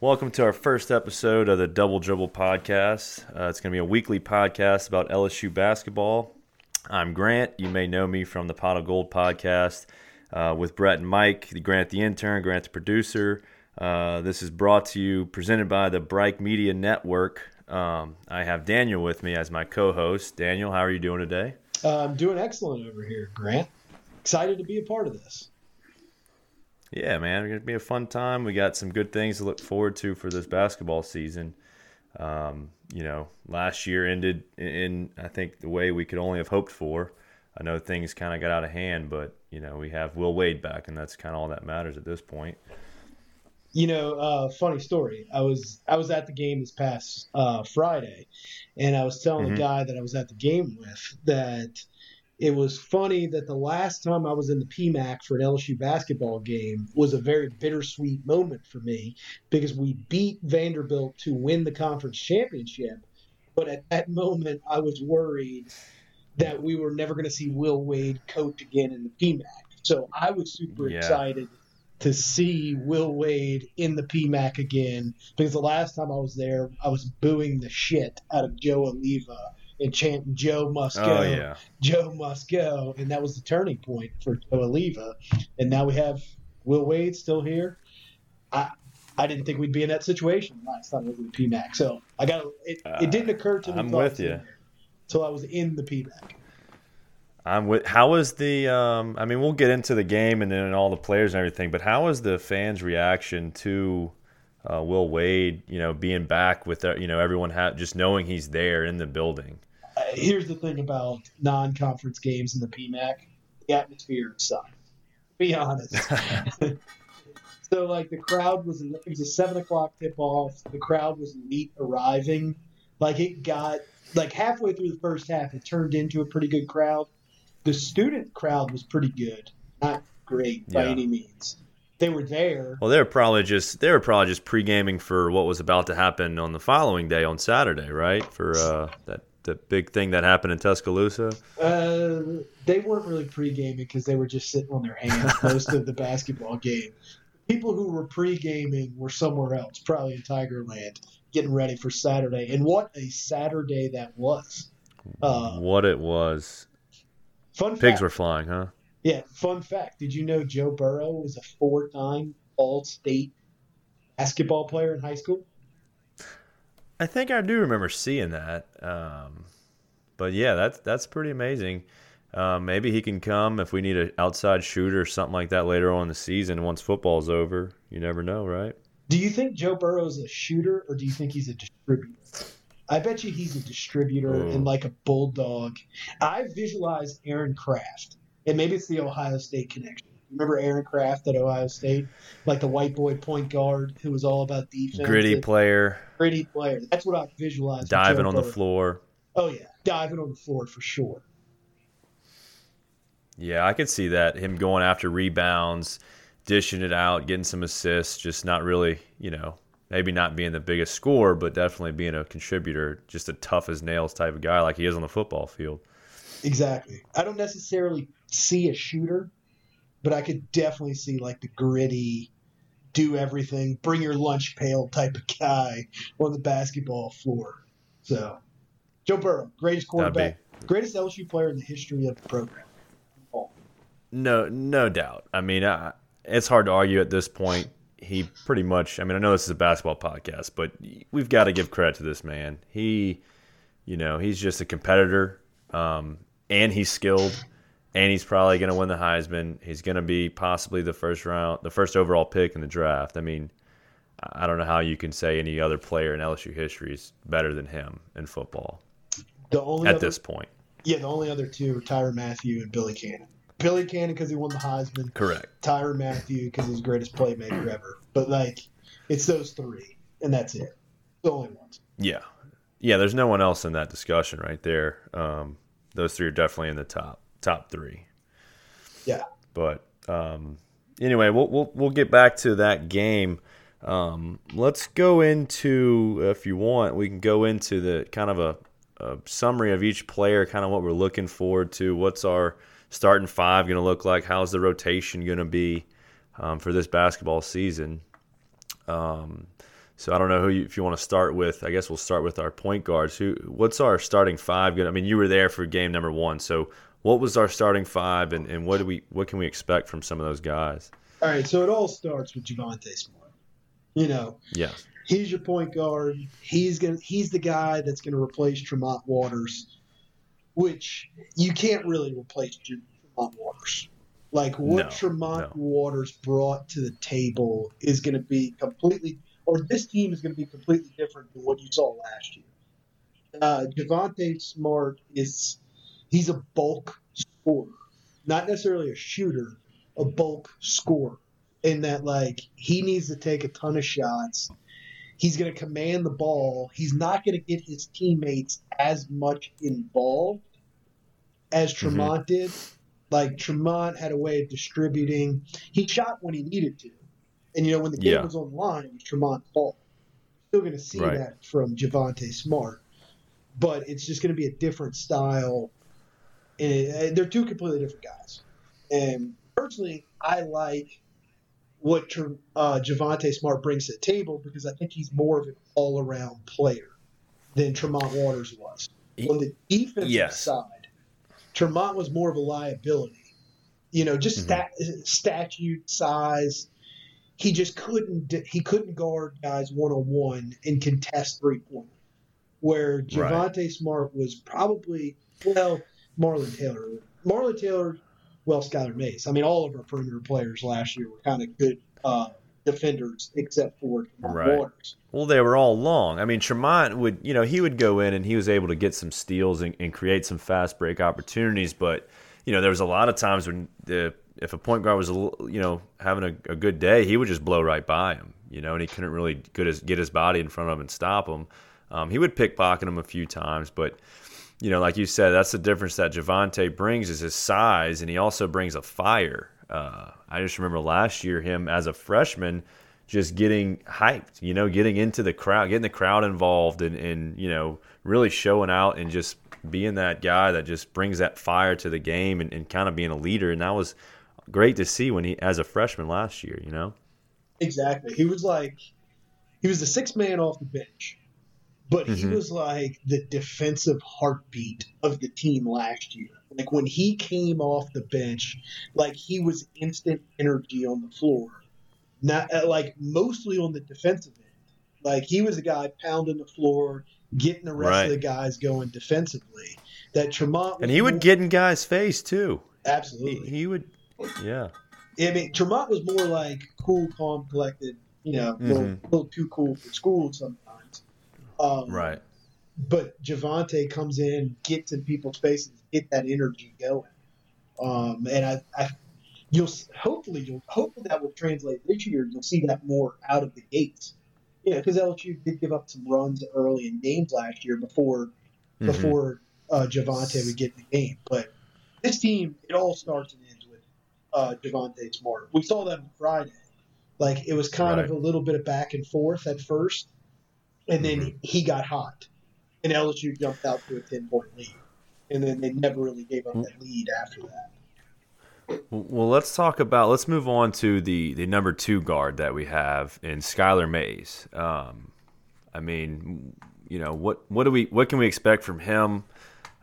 Welcome to our first episode of the Double Dribble podcast. Uh, it's going to be a weekly podcast about LSU basketball. I'm Grant. You may know me from the Pot of Gold podcast uh, with Brett and Mike, the Grant the intern, Grant the producer. Uh, this is brought to you, presented by the Bright Media Network. Um, I have Daniel with me as my co-host. Daniel, how are you doing today? Uh, I'm doing excellent over here, Grant. Excited to be a part of this. Yeah, man, it's gonna be a fun time. We got some good things to look forward to for this basketball season. Um, you know, last year ended in I think the way we could only have hoped for. I know things kind of got out of hand, but you know we have Will Wade back, and that's kind of all that matters at this point. You know, uh, funny story. I was I was at the game this past uh, Friday, and I was telling mm-hmm. the guy that I was at the game with that it was funny that the last time I was in the PMAC for an LSU basketball game was a very bittersweet moment for me because we beat Vanderbilt to win the conference championship. But at that moment, I was worried that we were never going to see Will Wade coach again in the PMAC. So I was super yeah. excited to see Will Wade in the PMAC again because the last time I was there, I was booing the shit out of Joe Alleva and chanting "Joe must go, oh, yeah. Joe must go," and that was the turning point for Joe Alleva. And now we have Will Wade still here. I I didn't think we'd be in that situation last time I was in the PMAC. So I got it. Uh, it didn't occur to me. I'm with you until I was in the PMAC. I'm with. How was the? Um, I mean, we'll get into the game and then all the players and everything. But how was the fans' reaction to uh, Will Wade? You know, being back with uh, you know everyone ha- just knowing he's there in the building here's the thing about non-conference games in the PMAC: the atmosphere sucks. Be honest. so like the crowd was it was a seven o'clock tip off. The crowd was late arriving. Like it got like halfway through the first half, it turned into a pretty good crowd. The student crowd was pretty good, not great by yeah. any means. They were there. Well, they were probably just they were probably just pre gaming for what was about to happen on the following day on Saturday, right? For uh, that the big thing that happened in Tuscaloosa? Uh, they weren't really pre-gaming because they were just sitting on their hands most of the basketball game. People who were pre-gaming were somewhere else, probably in Tigerland, getting ready for Saturday. And what a Saturday that was! Uh, what it was. Fun pigs fact, were flying, huh? Yeah. Fun fact: Did you know Joe Burrow was a four-time All-State basketball player in high school? I think I do remember seeing that. Um, but yeah, that's that's pretty amazing. Um, maybe he can come if we need an outside shooter or something like that later on in the season once football's over. You never know, right? Do you think Joe Burrow's a shooter or do you think he's a distributor? I bet you he's a distributor Ooh. and like a bulldog. I visualize Aaron Craft, and maybe it's the Ohio State connection. Remember Aaron Craft at Ohio State, like the white boy point guard who was all about defense, gritty player, gritty player. That's what I visualized. Diving on the floor. Oh yeah, diving on the floor for sure. Yeah, I could see that him going after rebounds, dishing it out, getting some assists, just not really, you know, maybe not being the biggest scorer, but definitely being a contributor, just a tough as nails type of guy like he is on the football field. Exactly. I don't necessarily see a shooter but I could definitely see like the gritty, do everything, bring your lunch pail type of guy on the basketball floor. So, Joe Burrow, greatest quarterback, greatest LSU player in the history of the program. Oh. No, no doubt. I mean, uh, it's hard to argue at this point. He pretty much. I mean, I know this is a basketball podcast, but we've got to give credit to this man. He, you know, he's just a competitor, um, and he's skilled and he's probably going to win the Heisman. He's going to be possibly the first round, the first overall pick in the draft. I mean, I don't know how you can say any other player in LSU history is better than him in football. The only at other, this point, yeah, the only other two are Tyrann Mathieu and Billy Cannon. Billy Cannon because he won the Heisman. Correct. Tyrann Mathieu because he's the greatest playmaker ever. But like, it's those three, and that's it. The only ones. Yeah, yeah. There's no one else in that discussion right there. Um, those three are definitely in the top top three. Yeah. But um, anyway, we'll, we'll we'll get back to that game. Um, let's go into, if you want, we can go into the kind of a, a summary of each player, kind of what we're looking forward to. What's our starting five going to look like? How's the rotation going to be um, for this basketball season? Um, So I don't know who you, if you want to start with. I guess we'll start with our point guards. Who? What's our starting five? Gonna, I mean, you were there for game number one. So what was our starting five, and, and what do we what can we expect from some of those guys? All right, so it all starts with Javonte Smart. You know, yeah, he's your point guard. He's gonna he's the guy that's gonna replace Tremont Waters, which you can't really replace Tremont Waters. Like what no, Tremont no. Waters brought to the table is going to be completely, or this team is going to be completely different than what you saw last year. Uh, Javonte Smart is he's a bulk scorer, not necessarily a shooter, a bulk scorer. In that, like he needs to take a ton of shots. He's going to command the ball. He's not going to get his teammates as much involved as mm-hmm. Tremont mm-hmm. did like Tremont had a way of distributing. He shot when he needed to, and you know when the game yeah. was on line, it was Tremont's fault. Still going to see right. that from Javonte Smart, but it's just going to be a different style. And they're two completely different guys. And personally, I like what uh, Javonte Smart brings to the table because I think he's more of an all-around player than Tremont Waters was. On the defensive yes. side, Tremont was more of a liability. You know, just mm-hmm. stat, statute size. He just couldn't he couldn't guard guys one on one and contest three point. Where Javonte right. Smart was probably well Marlon Taylor. Marlon Taylor, well Skylar Mays. I mean, all of our perimeter players last year were kind of good uh, defenders except for right. Waters. Well, they were all long. I mean, Tremont would, you know, he would go in and he was able to get some steals and, and create some fast break opportunities. But, you know, there was a lot of times when the if a point guard was, you know, having a, a, good day, he would just blow right by him, you know, and he couldn't really get his, get his body in front of him and stop him. Um, he would pickpocket him a few times, but, you know, like you said, that's the difference that Javonte brings is his size, and he also brings a fire. Uh, I just remember last year him as a freshman – just getting hyped, you know, getting into the crowd, getting the crowd involved and, and, you know, really showing out and just being that guy that just brings that fire to the game and, and kind of being a leader. And that was great to see when he, as a freshman last year, you know? Exactly. He was like, he was the sixth man off the bench, but he mm-hmm. was like the defensive heartbeat of the team last year. Like when he came off the bench, like he was instant energy on the floor not uh, like mostly on the defensive end. Like he was a guy pounding the floor, getting the rest right. of the guys going defensively. That Tremont and he would more, get in guys' face too. Absolutely, he, he, would. Yeah, I mean Tremont was more like cool, calm, collected. You know, mm-hmm. a, little, a little too cool for school sometimes. Um, right. But Javonte comes in, gets in people's faces, get that energy going. Um, and I, I you'll hopefully you'll hopefully that will translate this year. You'll see that more out of the gates. Yeah, because LSU did give up some runs early in games last year before mm-hmm. before uh, Javonte would get in the game. But this team, it all starts and ends with uh, Javonte Smart. We saw that on Friday. Like it was kind right. of a little bit of back and forth at first, and then mm-hmm. he got hot, and LSU jumped out to a ten point lead, and then they never really gave up that lead after that. Well, let's talk about. Let's move on to the the number two guard that we have in Skylar Mays. Um, I mean, you know what what do we what can we expect from him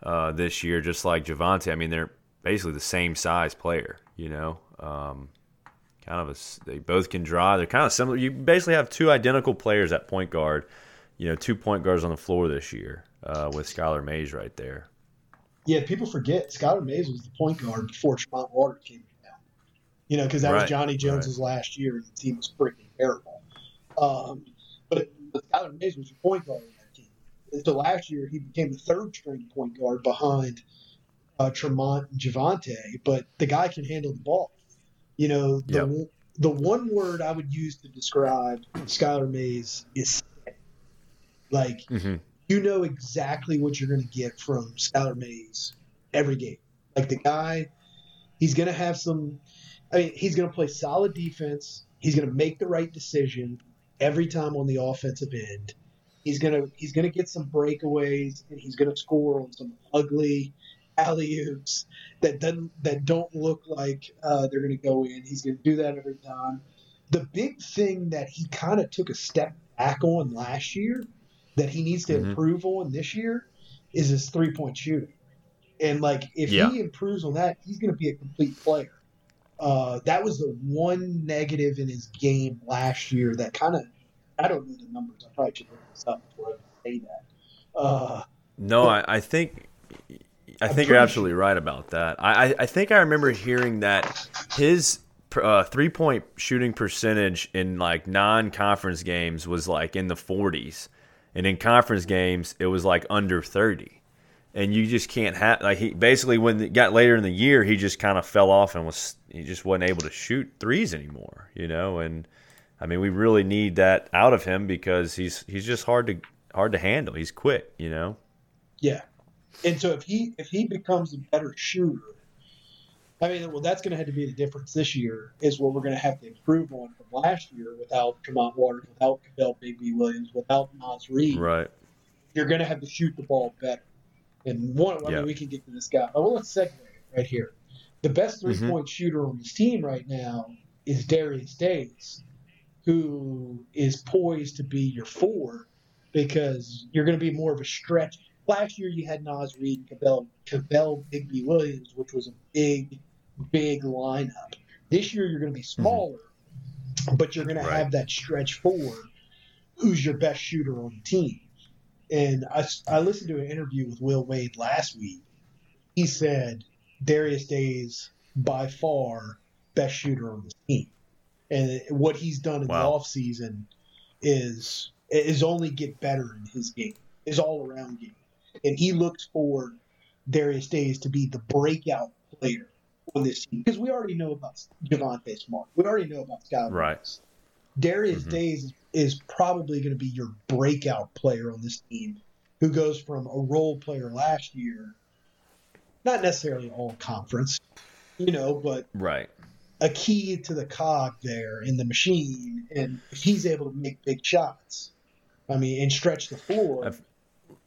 uh, this year? Just like Javonte, I mean, they're basically the same size player. You know, um, kind of a they both can draw. They're kind of similar. You basically have two identical players at point guard. You know, two point guards on the floor this year uh, with Skylar Mays right there yeah, people forget Skylar Mays was the point guard before Tremont Waters came down. You know, because that right, was Johnny Jones's right. last year, and the team was freaking terrible. Um, but, but Skylar Mays was your point guard on that team. Until last year, he became the third string point guard behind uh, Tremont and Javonte. But the guy can handle the ball. You know, the yep. the one word I would use to describe Skylar Mays is like. Mm-hmm you know exactly what you're going to get from Skylar Mays every game. Like the guy, he's going to have some. I mean, he's going to play solid defense. He's going to make the right decision every time on the offensive end. He's gonna he's gonna get some breakaways and he's gonna score on some ugly alley oops that doesn't that don't look like uh, they're gonna go in. He's gonna do that every time. The big thing that he kind of took a step back on last year that he needs to Mhm. improve on this year is his three point shooting. And like if Yeah. he improves on that, he's going to be a complete player. Uh, that was the one negative in his game last year that kind of I don't know the numbers. I probably should look this up before I say that. Uh, No, I, I think I think you're absolutely right about that. I, I, I think I remember hearing that his uh, three point shooting percentage in like non conference games was like in the 40s, and in conference games it was like under 30. And you just can't have like he basically when it got later in the year he just kind of fell off and was he just wasn't able to shoot threes anymore, you know. And I mean we really need that out of him because he's he's just hard to hard to handle. He's quick, you know. Yeah, and so if he if he becomes a better shooter, I mean, well, that's going to have to be the difference this year. Is what we're going to have to improve on from last year without Tremont Waters, without Kavell Bigby Williams, without Naz Reid. Right. You're going to have to shoot the ball better. And one, I Yeah. mean, we can get to this guy. Oh, well, let's segue right here. The best mm-hmm. three point shooter on this team right now is Darius Days, who is poised to be your four because you're going to be more of a stretch. Last year you had Naz Reid and Kavell, Kavell Bigby Williams, which was a big, big lineup. This year you're going to be mm-hmm. smaller, but you're going to Right. have that stretch four who's your best shooter on the team. And I, I listened to an interview with Will Wade last week. He said Darius Days by far best shooter on the team, and what he's done in Wow. the offseason is is only get better in his game, his all around game, and he looks for Darius Days to be the breakout player on this team because we already know about Javonte Smart, we already know about Scott Right. Williams. Darius Mhm. Days is probably going to be your breakout player on this team, who goes from a role player last year, not necessarily all conference, you know, but Right. a key to the cog there in the machine. And he's able to make big shots, I mean, and stretch the floor, I've-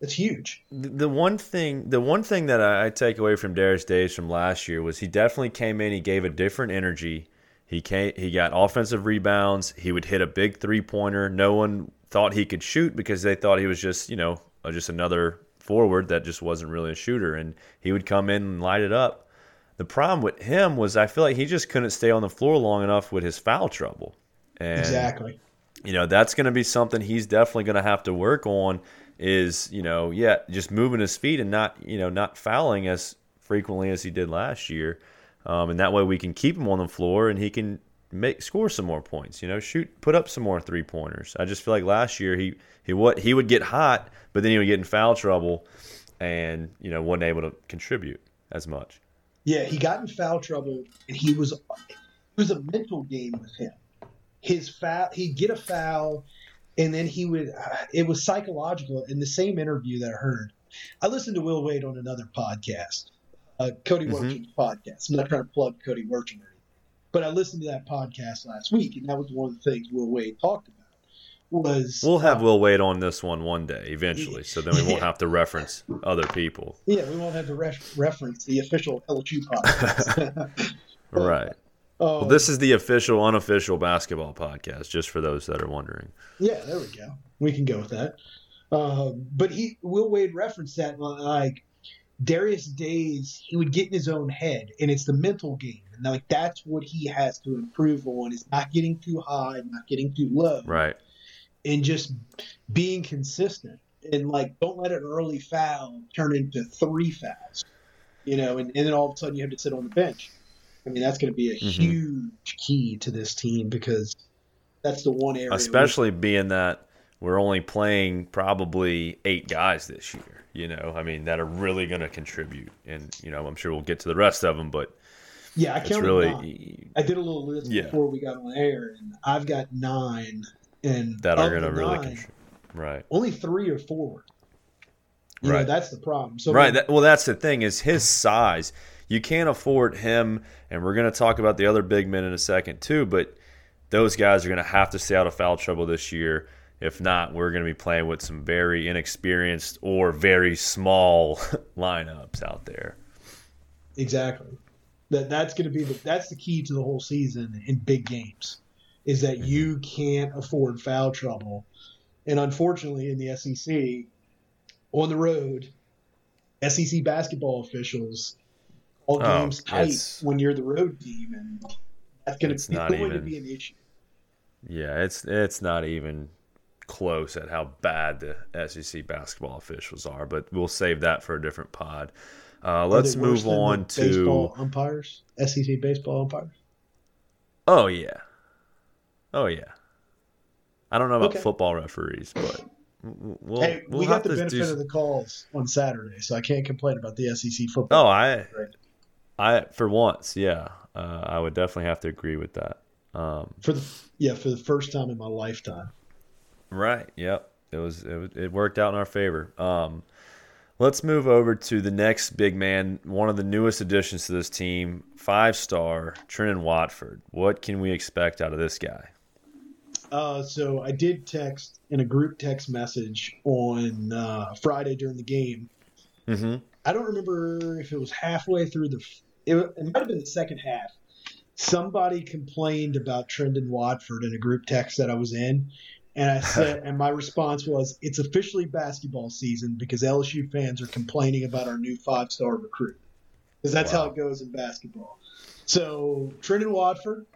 it's huge. The one thing, the one thing that I, I take away from Darius Days from last year was he definitely came in. He gave a different energy. He came, he got offensive rebounds. He would hit a big three pointer. No one thought he could shoot because they thought he was just you know uh, just another forward that just wasn't really a shooter. And he would come in and light it up. The problem with him was I feel like he just couldn't stay on the floor long enough with his foul trouble. And exactly. you know that's going to be something he's definitely going to have to work on is you know yeah just moving his feet and not you know not fouling as frequently as he did last year. Um, and that way we can keep him on the floor and he can make score some more points you know shoot put up some more three pointers i just feel like last year he he what he would get hot but then he would get in foul trouble and you know wasn't able to contribute as much. Yeah, he got in foul trouble, and he was it was a mental game with him. His foul, he'd get a foul, and then he would. Uh, it was psychological. In the same interview that I heard, I listened to Will Wade on another podcast, uh, Cody Mhm. Werchin's podcast. I'm not trying to plug Cody Worsham, or anything, but I listened to that podcast last week, and that was one of the things Will Wade talked about. Was we'll have uh, Will Wade on this one one day eventually so then we won't Yeah. have to reference other people yeah, we won't have to re- reference the official LSU podcast. right Well, Um, this is the official, unofficial basketball podcast, just for those that are wondering. Yeah, there we go. We can go with that. Um, but he, Will Wade referenced that like Darius Days, he would get in his own head, and it's the mental game, and like that's what he has to improve on is not getting too high, not getting too low, Right. and just being consistent. And like, don't let an early foul turn into three fouls, you know, and, and then all of a sudden you have to sit on the bench. I mean, that's going to be a Mhm. huge key to this team because that's the one area. where- Especially being that we're only playing probably eight guys this year, you know, I mean, that are really going to contribute. And, you know, I'm sure we'll get to the rest of them, but yeah, I counted really nine. I did a little list Yeah. before we got on air, and I've got nine. And that are going to really contribute. Right. Only three or four. You know, Right. that's the problem. So right. That, well, that's the thing is his size. You can't afford him, and we're going to talk about the other big men in a second too. But those guys are going to have to stay out of foul trouble this year. If not, we're going to be playing with some very inexperienced or very small lineups out there. exactly. That that's going to be the that's the key to the whole season in big games, is that Mm-hmm. you can't afford foul trouble And unfortunately, in the SEC, on the road, SEC basketball officials all Oh, games tight when you're the road team, and that's gonna, be not going to be an issue. Yeah, it's it's not even close at how bad the SEC basketball officials are, but we'll save that for a different pod. Uh, let's move on to. baseball umpires, SEC baseball umpires. Oh yeah, oh yeah. I don't know about Okay. football referees, but we'll hey, we'll we have got the benefit do. of the calls on Saturday, so I can't complain about the SEC football. Oh, I Right. I for once, yeah, uh, I would definitely have to agree with that. Um, For the yeah, for the first time in my lifetime. Right. Yep. It was it, it worked out in our favor. Um, let's move over to the next big man, one of the newest additions to this team, five star Trendon Watford. What can we expect out of this guy? Uh, so I did text in a group text message on uh, Friday during the game. Mm-hmm. I don't remember if it was halfway through the. It, it might have been the second half. Somebody complained about Trendon Watford in a group text that I was in, and I said, and my response was, "It's officially basketball season because LSU fans are complaining about our new five-star recruit, because that's how it goes in basketball." So Trendon Watford,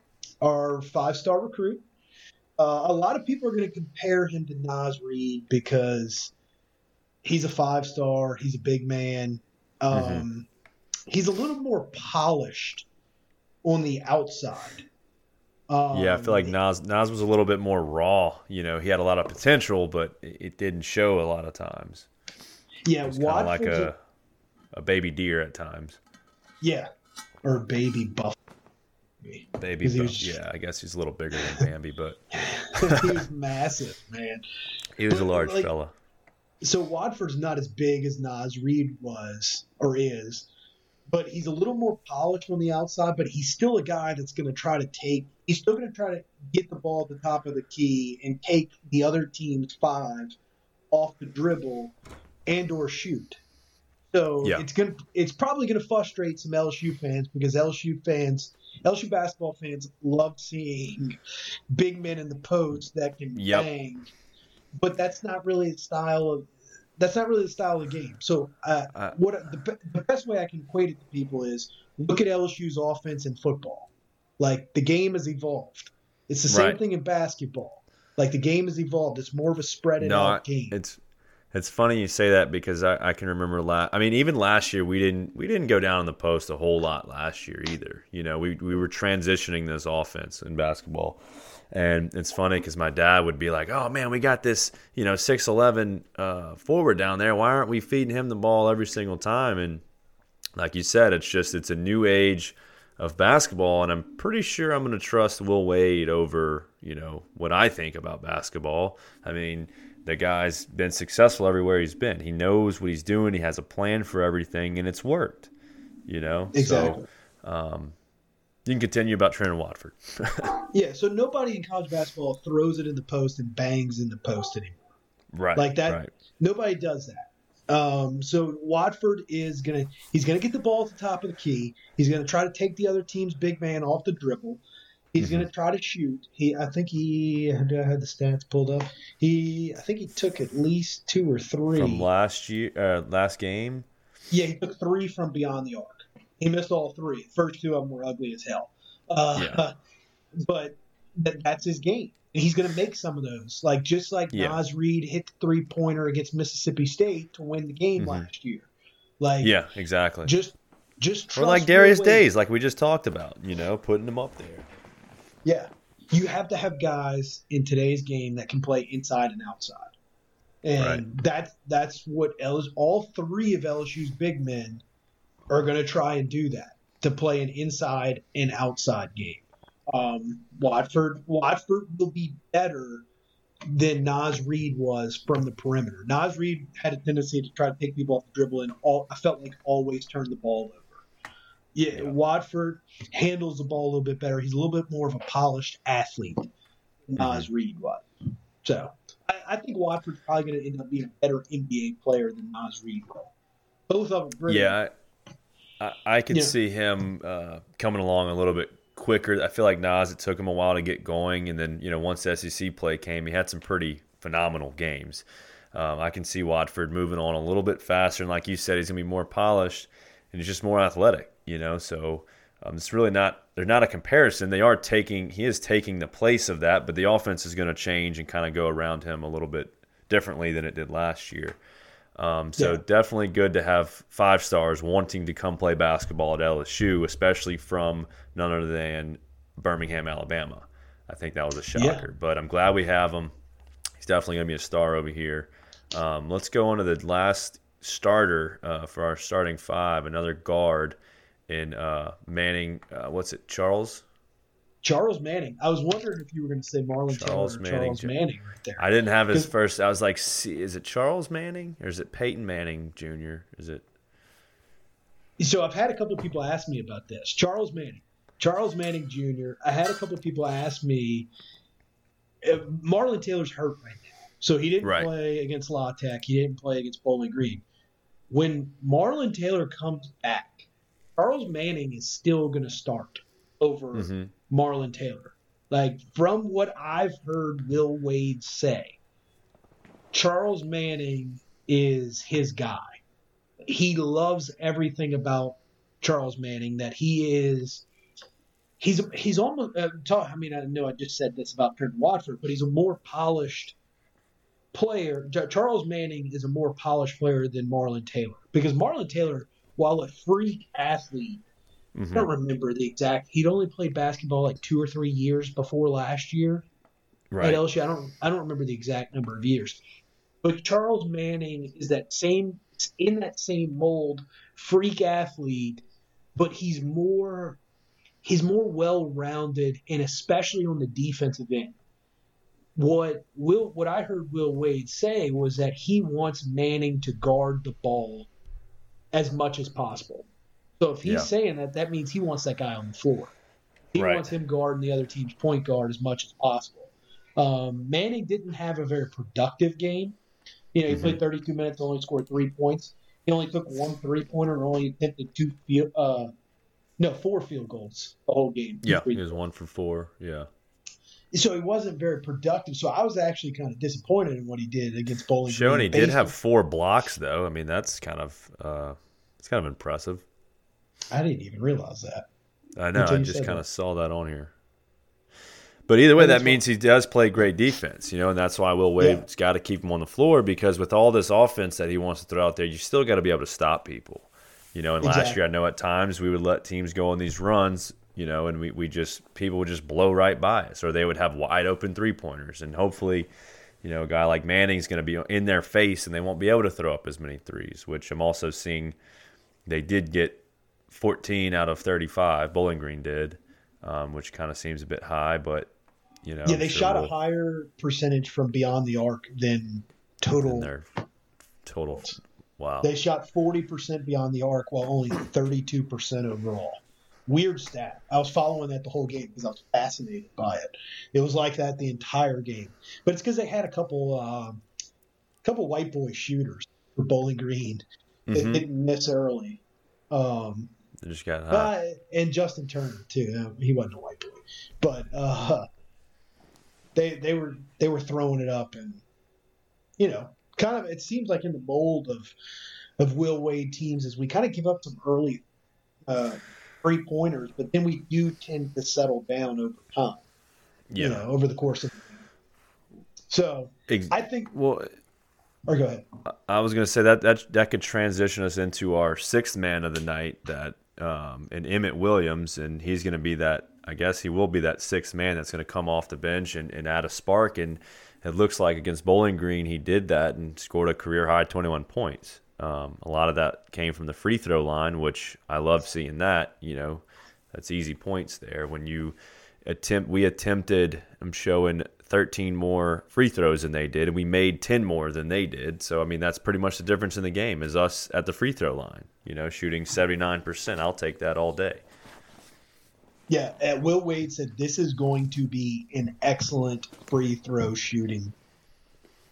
our five-star recruit. Uh, a lot of people are going to compare him to Naz Reid because he's a five star. He's a big man. Um, He's a little more polished on the outside. Um, yeah, I feel like Naz Naz was a little bit more raw. You know, he had a lot of potential, but it it didn't show a lot of times. yeah, of like a a baby deer at times. yeah, or baby buff. Baby, but- was- yeah, I guess he's a little bigger than Bambi, but he was massive, man. he was a large like, fella. So Watford's not as big as Naz Reid was or is, but he's a little more polished on the outside. But he's still a guy that's going to try to take. He's still going to try to get the ball at the top of the key and take the other team's five off the dribble and or shoot. So Yeah. it's gonna it's probably gonna frustrate some LSU fans because LSU fans LSU basketball fans love seeing big men in the post that can Yep. bang. But that's not really the style of that's not really the style of the game. So uh, Uh, what the, the best way I can equate it to people is look at LSU's offense in football. Like the game has evolved. It's the same Right. thing in basketball. Like the game has evolved. It's more of a spread No, out game. It's it's funny you say that because I, I can remember last. I mean, even last year we didn't we didn't go down in the post a whole lot last year either. You know, we we were transitioning this offense in basketball, and it's funny because my dad would be like, "Oh man, we got this you know six eleven uh, forward down there. Why aren't we feeding him the ball every single time?" And like you said, it's just it's a new age of basketball, and I'm pretty sure I'm going to trust Will Wade over you know what I think about basketball. I mean, the guy's been successful everywhere he's been. He knows what he's doing. He has a plan for everything, and it's worked. You know, Exactly. So um, you can continue about Trent Watford. Yeah, so nobody in college basketball throws it in the post and bangs in the post anymore. right, Like that- Right. Nobody does that. Um, so Watford is gonna he's gonna get the ball at the top of the key. He's gonna try to take the other team's big man off the dribble. He's Mm-hmm. gonna try to shoot. He I think he I have the stats pulled up. He I think he took at least two or three. From last year, uh, last game. Yeah, he took three from beyond the arc. He missed all three. First two of them were ugly as hell. Uh, Yeah. But that, that's his game. And he's going to make some of those. Like just like Yeah. Naz Reid hit the three pointer against Mississippi State to win the game Mhm. last year. Like Yeah, exactly. just just or like Darius. Days, like we just talked about. You know, putting him up there. Yeah. You have to have guys in today's game that can play inside and outside. And Right. that's that's what all three of LSU's big men are going to try and do that to play an inside and outside game. Um, Watford Watford will be better than Naz Reid was from the perimeter. Naz Reid had a tendency to try to take people off the dribble and all I felt like always turn the ball over. Yeah, Yeah. Watford handles the ball a little bit better. He's a little bit more of a polished athlete than Naz Reid was. So I, I think Watford's probably going to end up being a better NBA player than Naz Reid will. Both of them, brilliant. Yeah, I, I, I could Yeah. see him uh, coming along a little bit quicker. I feel like Naz, it took him a while to get going, and then you know once the SEC play came, he had some pretty phenomenal games. Um, I can see Watford moving on a little bit faster, and like you said, he's going to be more polished and he's just more athletic. You know, so um, it's really not they're not a comparison. They are taking he is taking the place of that, but the offense is going to change and kind of go around him a little bit differently than it did last year. Um, so yeah. definitely good to have five stars wanting to come play basketball at LSU, especially from none other than Birmingham, Alabama. I think that was a shocker, yeah. but I'm glad we have him. He's definitely going to be a star over here. Um, let's go on to the last starter uh, for our starting five, another guard in uh, Manning. Uh, what's it, Charles? Charles Manning. I was wondering if you were going to say Marlon Charles Taylor Manning. Charles Manning right there. I didn't have his first. I was like, is it Charles Manning or is it Peyton Manning Jr.? Is it? So I've had a couple of people ask me about this. Charles Manning. Charles Manning Jr. I had a couple of people ask me. Marlon Taylor's hurt right now, so he didn't right. play against La Tech. He didn't play against Bowling Green. When Marlon Taylor comes back, Charles Manning is still going to start over mm-hmm. Marlon Taylor. Like from what I've heard Will Wade say, Charles Manning is his guy. He loves everything about Charles Manning that he is he's he's almost uh, talk, I mean I know I just said this about Trent Watford, but he's a more polished player. Charles Manning is a more polished player than Marlon Taylor because Marlon Taylor, while a freak athlete, Mm-hmm. I don't remember the exact. He'd only played basketball like two or three years before last year right. at LSU. I don't. I don't remember the exact number of years. But Charles Manning is that same in that same mold, freak athlete, but he's more he's more well rounded, and especially on the defensive end. What Will what I heard Will Wade say was that he wants Manning to guard the ball as much as possible. So if he's yeah. saying that, that means he wants that guy on the floor. He right. wants him guarding the other team's point guard as much as possible. Um, Manning didn't have a very productive game. You know, he mm-hmm. played 32 minutes, only scored three points. He only took one three pointer and only attempted two field, uh, no, four field goals the whole game. Yeah, he was one for four. Yeah. So he wasn't very productive. So I was actually kind of disappointed in what he did against Bowling. Showing he did have four blocks, though. I mean, that's kind of uh, it's kind of impressive. I didn't even realize that. I know. I just kind of saw that on here. But either way, that means he does play great defense, you know, and that's why Will Wade's yeah. got to keep him on the floor because with all this offense that he wants to throw out there, you still got to be able to stop people, you know. And exactly. last year, I know at times we would let teams go on these runs, you know, and we, we just people would just blow right by us, or they would have wide open three pointers, and hopefully, you know, a guy like Manning's going to be in their face, and they won't be able to throw up as many threes, which I'm also seeing they did get 14 out of 35. Bowling Green did, um, which kind of seems a bit high, but you know. Yeah, they shot we'll, a higher percentage from beyond the arc than total. Than total. Wow. They shot 40% beyond the arc while only 32% overall. Weird stat. I was following that the whole game because I was fascinated by it. It was like that the entire game, but it's because they had a couple, uh, couple white boy shooters for Bowling Green that mm-hmm. didn't miss early. Um, they just got hot. Uh, and Justin Turner too. He wasn't a white boy, but uh, they they were they were throwing it up, and you know, kind of it seems like in the mold of of Will Wade teams is we kind of give up some early uh, three pointers, but then we do tend to settle down over time. Yeah. You know, over the course of. So I think well or go ahead. I was going to say that that that could transition us into our sixth man of the night, that um, and Emmett Williams, and he's going to be that. I guess he will be that sixth man that's going to come off the bench and, and add a spark. And it looks like against Bowling Green, he did that and scored a career high 21 points. Um, a lot of that came from the free throw line, which I love seeing that. You know, that's easy points there. When you attempt we attempted i'm showing 13 more free throws than they did and we made 10 more than they did. So i mean that's pretty much the difference in the game is us at the free throw line you know shooting 79% i'll take that all day. Yeah at will wade said this is going to be an excellent free throw shooting.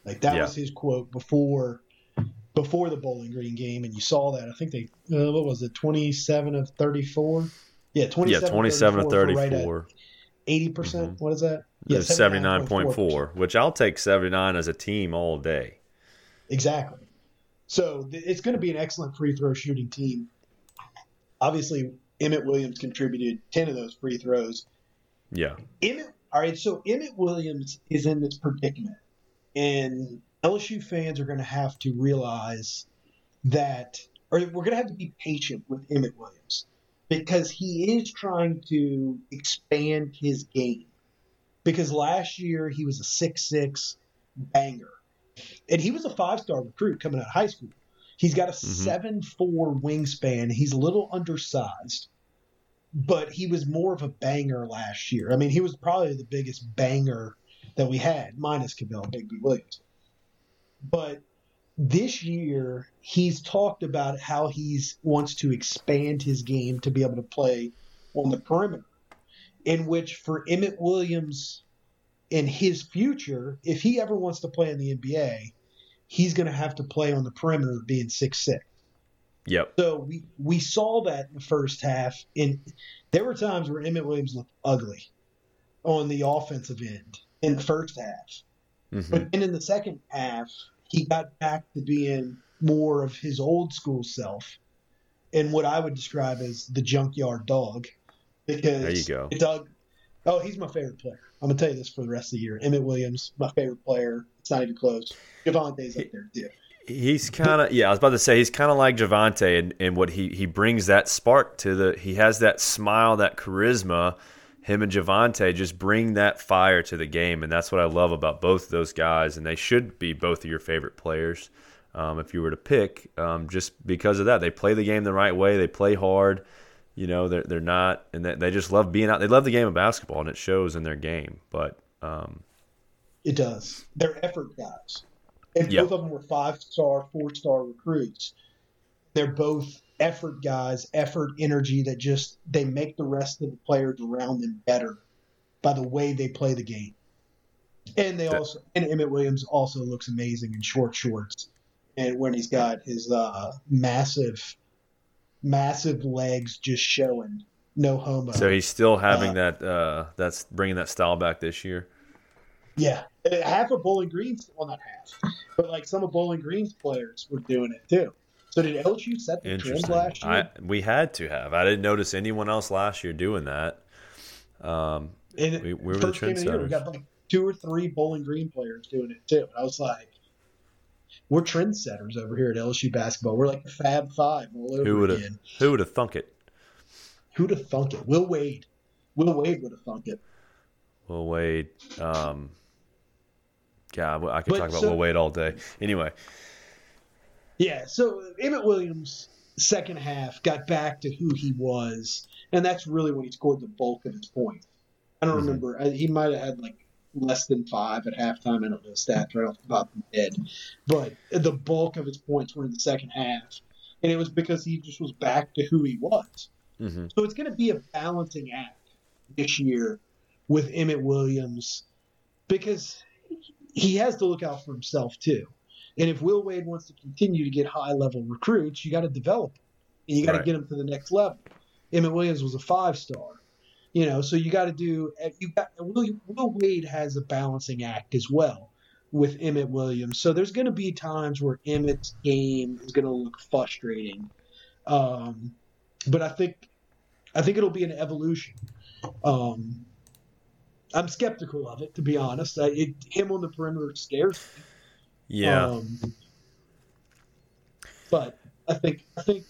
Like that yeah. was his quote before before the bowling green game and you saw that i think they uh, what was it 27 of 34 yeah 27, yeah, 27 of 34 right at, 80%. mm -hmm. What is that? Yeah, 79.4, which I'll take 79 as a team all day. Exactly. So it's going to be an excellent free throw shooting team. Obviously, Emmett Williams contributed 10 of those free throws. Yeah. Emmett, all right, so Emmett Williams is in this predicament, and LSU fans are going to have to realize that, or we're going to have to be patient with Emmett Williams because he is trying to expand his game. Because last year he was a six-six banger, and he was a five-star recruit coming out of high school. He's got a mm-hmm. wingspan. He's a little undersized, but he was more of a banger last year. I mean, he was probably the biggest banger that we had, minus Kavell Bigby Williams. But this year he's talked about how he's wants to expand his game to be able to play on the perimeter. In which for Emmett Williams in his future, if he ever wants to play in the NBA, he's going to have to play on the perimeter being six six. Yep. So we we saw that in the first half, and there were times where Emmett Williams looked ugly on the offensive end in the first half, mm-hmm. but then in the second half, he got back to being more of his old school self and what I would describe as the junkyard dog. Because there you go. Doug, oh, he's my favorite player. I'm gonna tell you this for the rest of the year. Emmett Williams, my favorite player. It's not even close. Javonte's up there too. He's kind of yeah. I was about to say he's kind of like Javonte, and and what he he brings that spark to the. He has that smile, that charisma him and Javonte just bring that fire to the game, and that's what I love about both of those guys. And they should be both of your favorite players um, if you were to pick, um, just because of that. They play the game the right way. They play hard. You know, they're they're not, and they, they just love being out. They love the game of basketball, and it shows in their game. But um, it does. They're effort guys, and both of them were five star, four star recruits. They're both effort guys, effort energy that just they make the rest of the players around them better by the way they play the game. And they also and Emmett Williams also looks amazing in short shorts and when he's got his uh, massive massive legs just showing no homo. So he's still having uh, that uh, that's bringing that style back this year. Yeah, half of Bowling Green's well not half, but like some of Bowling Green's players were doing it too. So did LSU set the trend last year? I, we had to have. I didn't notice anyone else last year doing that. Um, and we, we were the trendsetters. We got like two or three Bowling Green players doing it too. I was like, we're trendsetters over here at LSU basketball. We're like the Fab Five all over who again. Who would have thunk it? Who'd have thunk it? Will Wade. Will Wade would have thunk it. Will Wade. Um, God, I could but talk about so, Will Wade all day. Anyway. Yeah, so Emmett Williams second half got back to who he was, and that's really when he scored the bulk of his points. I don't mm-hmm. remember. He might have had like less than five at halftime. I don't know the stats right off the top of my head, but the bulk of his points were in the second half, and it was because he just was back to who he was. Mm-hmm. So it's going to be a balancing act this year with Emmett Williams because he has to look out for himself too. And if Will Wade wants to continue to get high level recruits, you got to develop them. And you got to right. get them to the next level. Emmett Williams was a five star. You know, so you got to do. You got Will, Will Wade has a balancing act as well with Emmett Williams. So there's going to be times where Emmett's game is going to look frustrating, um, but I think I think it'll be an evolution. Um, I'm skeptical of it, to be honest. I, it, him on the perimeter scares me. Yeah. Um, but I think I think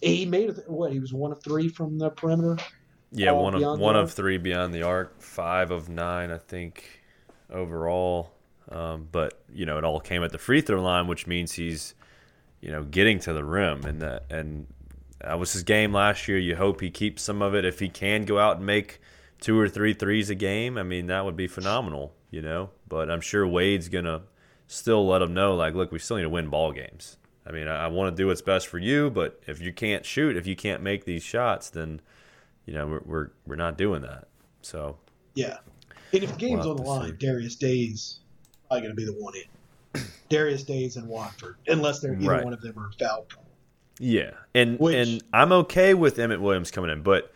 he made it. What he was one of three from the perimeter. Yeah, one of one of three beyond the arc, five of nine, I think, overall. Um, but you know, it all came at the free throw line, which means he's, you know, getting to the rim, and that and that was his game last year. You hope he keeps some of it. If he can go out and make two or three threes a game, I mean, that would be phenomenal. You know, but I'm sure Wade's gonna still let them know, like, look, we still need to win ball games. I mean, I, I want to do what's best for you, but if you can't shoot, if you can't make these shots, then you know we're we're, we're not doing that. So yeah, and if the game's we'll on the line, see. Darius Days probably going to be the one in. Darius Days and Watford, unless they're either right. one of them are foul Yeah, and Which, and I'm okay with Emmett Williams coming in, but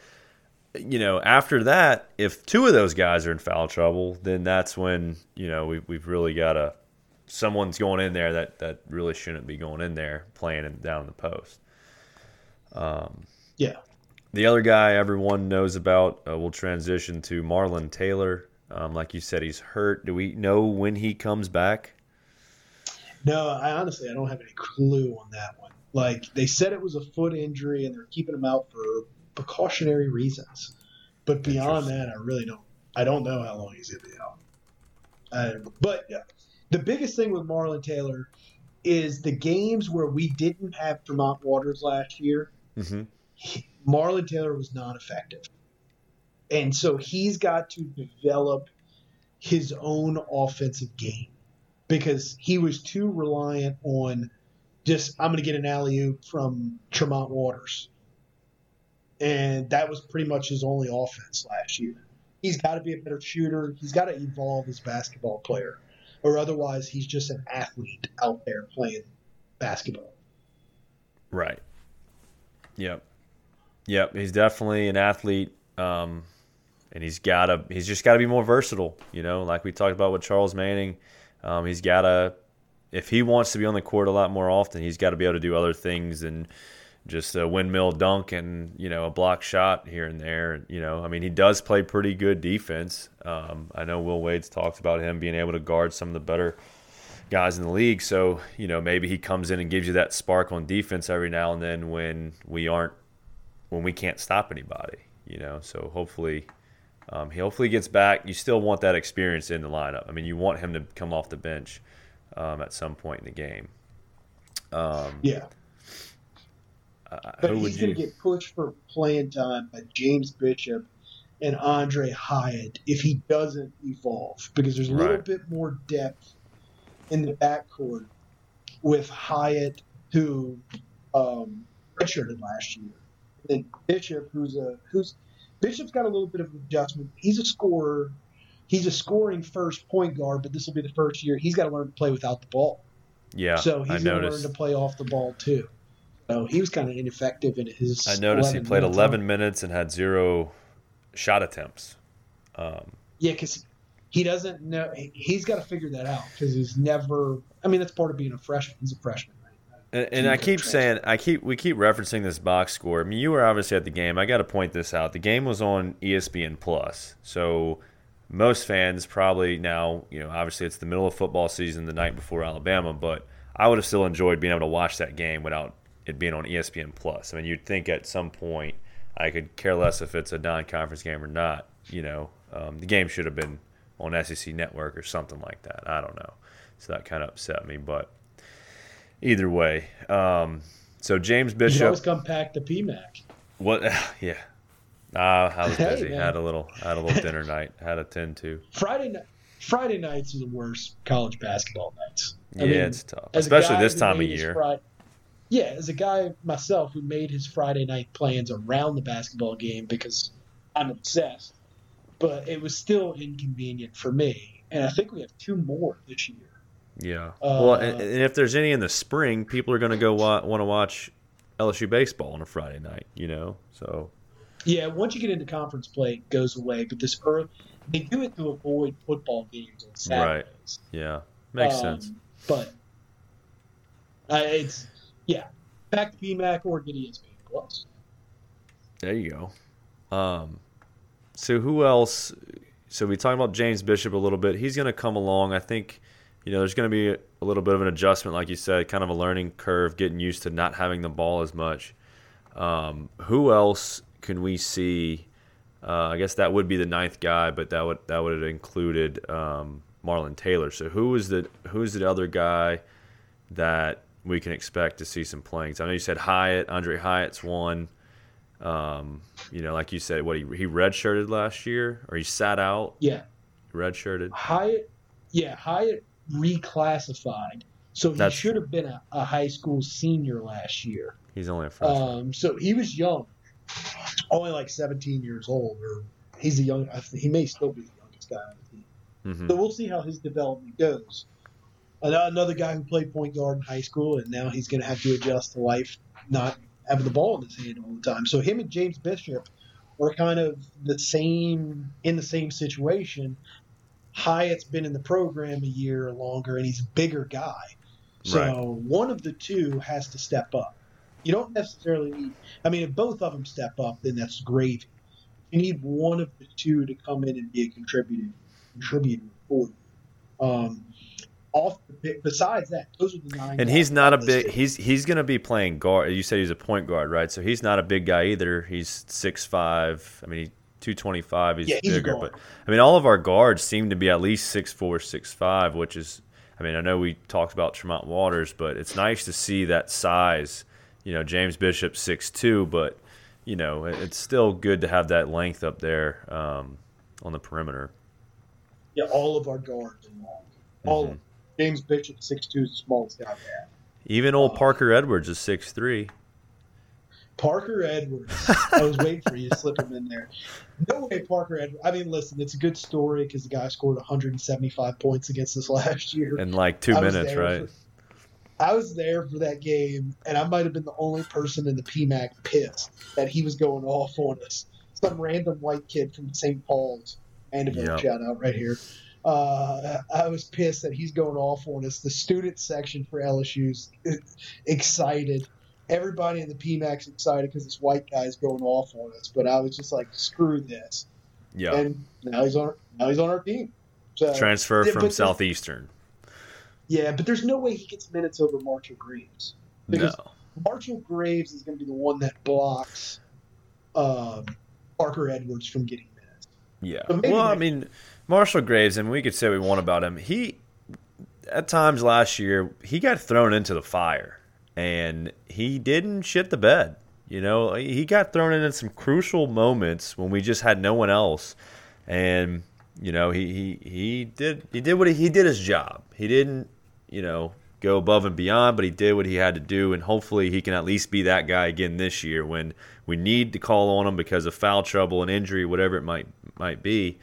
you know, after that, if two of those guys are in foul trouble, then that's when you know we, we've really got to someone's going in there that that really shouldn't be going in there playing down the post. Um, yeah. The other guy everyone knows about, uh, will transition to Marlon Taylor. Um, like you said, he's hurt. Do we know when he comes back? No, I honestly I don't have any clue on that one. Like they said it was a foot injury and they're keeping him out for precautionary reasons. But beyond that, I really don't. I don't know how long he's going to be out. Uh, but yeah, the biggest thing with Marlon Taylor is the games where we didn't have Tremont Waters last year. Mm-hmm. Marlon Taylor was not effective, and so he's got to develop his own offensive game because he was too reliant on just I'm going to get an alley oop from Tremont Waters, and that was pretty much his only offense last year. He's got to be a better shooter. He's got to evolve as basketball player, or otherwise he's just an athlete out there playing basketball. Right. Yep. Yep. He's definitely an athlete. Um, and he's got to he's just got to be more versatile you know like we talked about with charles manning um, he's got to if he wants to be on the court a lot more often he's got to be able to do other things and just a windmill dunk and you know a block shot here and there you know i mean he does play pretty good defense um, i know will wade's talked about him being able to guard some of the better guys in the league so you know maybe he comes in and gives you that spark on defense every now and then when we aren't when we can't stop anybody you know so hopefully um, he hopefully gets back. You still want that experience in the lineup. I mean, you want him to come off the bench um, at some point in the game. Um, yeah. Uh, but he's going to get pushed for playing time by James Bishop and Aundre Hyatt if he doesn't evolve because there's a little Right. bit more depth in the backcourt with Hyatt, who um, redshirted last year, and Bishop, who's a who's Bishop's got a little bit of adjustment. He's a scorer. He's a scoring first point guard, but this will be the first year he's got to learn to play without the ball. Yeah, so he's going to learn to play off the ball too. So he was kind of ineffective in his. I noticed he played minutes. 11 minutes and had zero shot attempts. Um, Yeah, because he doesn't know. he- He's got to figure that out because he's never. I mean, that's part of being a freshman. He's a freshman, right? And, and I keep saying, I keep we keep referencing this box score. I mean, you were obviously at the game. I got to point this out. The game was on ESPN Plus, so most fans probably now, you know, obviously it's the middle of football season, the night before Alabama, but I would have still enjoyed being able to watch that game without it being on ESPN Plus. I mean, you'd think at some point I could care less if it's a non-conference game or not. You know, um, the game should have been on SEC Network or something like that. I don't know. So that kind of upset me, but either way. Um, so James Bishop. You always come back to PMAC. what? Yeah, uh, I was busy. man. had a little, had a little dinner night. Had a ten to. Friday night. Friday nights are the worst college basketball nights. I Yeah, mean, it's tough, especially this time of year. Fri- yeah, as a guy myself who made his Friday night plans around the basketball game because I'm obsessed, but it was still inconvenient for me. And I think we have two more this year. Yeah. Uh, well, and, and if there's any in the spring, people are going to go wa- want to watch LSU baseball on a Friday night. You know, so Yeah, once you get into conference play, it goes away. But this early, they do it to avoid football games on Saturdays. Right. yeah, makes Um, sense. But uh, it's yeah, back to PMAC or get ESPN Plus. There you go. Um, so who else? So we talked about James Bishop a little bit. He's going to come along. I think, you know, there's going to be a, a little bit of an adjustment, like you said, kind of a learning curve, getting used to not having the ball as much. Um, who else can we see? Uh, I guess that would be the ninth guy, but that would that would have included um, Marlon Taylor. So who is the who is the other guy that we can expect to see some playing? So I know you said Hyatt, Aundre Hyatt's one. Um, you know, like you said, what he he redshirted last year, or he sat out Yeah, redshirted. Hyatt. Yeah, Hyatt reclassified, so he That's- should have been a, a high school senior last year. He's only a freshman. Um, so he was young, only like 17 years old, or he's a young. He may still be the youngest guy on the team. hmm So we'll see how his development goes. An- Another guy who played point guard in high school, and now he's going to have to adjust to life not having the ball in his hand all the time. So him and James Bishop are kind of the same in the same situation. Hyatt's been in the program a year or longer, and he's a bigger guy. So Right. one of the two has to step up. You don't necessarily need. I mean, if both of them step up, then that's gravy. You need one of the two to come in and be a contributor, contributor for you. Um, off besides that, those are the nine. And he's not a big. He's he's going to be playing guard. You said he's a point guard, right? So he's not a big guy either. He's six five. I mean, two twenty five. He's Yeah, he's bigger, but I mean, all of our guards seem to be at least six four, six five, which is. I mean, I know we talked about Tremont Waters, but it's nice to see that size. You know, James Bishop six two, but you know, it's still good to have that length up there um, on the perimeter. Yeah, all of our guards are long. All of Mhm. James Bishop, six two, is the smallest guy have. Even old Oh. Parker Edwards is six three. Parker Edwards. I was waiting for you to slip him in there. No way, Parker Edwards. I mean, listen, it's a good story because the guy scored 175 points against us last year. in like two I minutes, right? for- I was there for that game, and I might have been the only person in the PMAC pissed that he was going off on us. Some random white kid from St. Paul's, Mandeville Yep. shout out right here. Uh, I was pissed that he's going off on us. The student section for LSU's excited. Everybody in the PMAC's excited because this white guy's going off on us. But I was just like, screw this. Yeah. And now he's on. Now he's on our team. So Transfer from but- Southeastern. yeah, but there's no way he gets minutes over Marshall Graves. Because No. Marshall Graves is going to be the one that blocks um, Parker Edwards from getting. Yeah. Maybe Well, I mean, Marshall Graves, and we could say what we want about him. He, at times last year, he got thrown into the fire, and he didn't shit the bed. You know, he got thrown in in some crucial moments when we just had no one else, and you know, he he, he did he did what he, he did his job. He didn't, you know, go above and beyond, but he did what he had to do, and hopefully he can at least be that guy again this year when we need to call on him because of foul trouble and injury, whatever it might might be.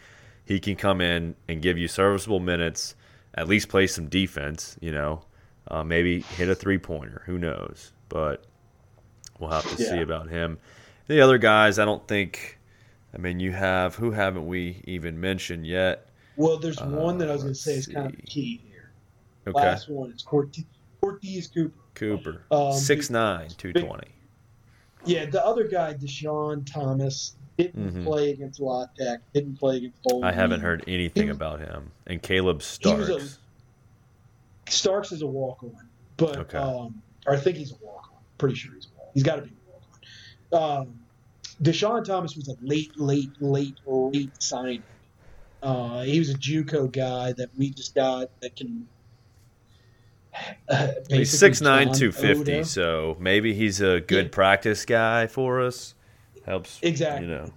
He can come in and give you serviceable minutes, at least play some defense. You know, uh, maybe hit a three pointer. Who knows? But we'll have to see about him. The other guys, I don't think. I mean, you have who haven't we even mentioned yet? Well, there's Uh, one that I was going to say is kind of key. Okay, Last one is Courtese, Courtese Cooper. Cooper, Um, six nine, two twenty. Yeah, the other guy, Deshaun Thomas, didn't Mhm. play against La didn't play against Bowling. I haven't heard anything He- about him. And Caleb was a- Starks. Starks is a walk on, but Okay. um, or I think he's a walk on. Pretty sure he's a walk. He's got to be a walk on. Um, Deshaun Thomas was a late, late, late, late signing. Uh, he was a JUCO guy that we just got that can. Uh, He's six nine, John two fifty. Odo. So maybe he's a good Yeah. practice guy for us. Helps Exactly. You know.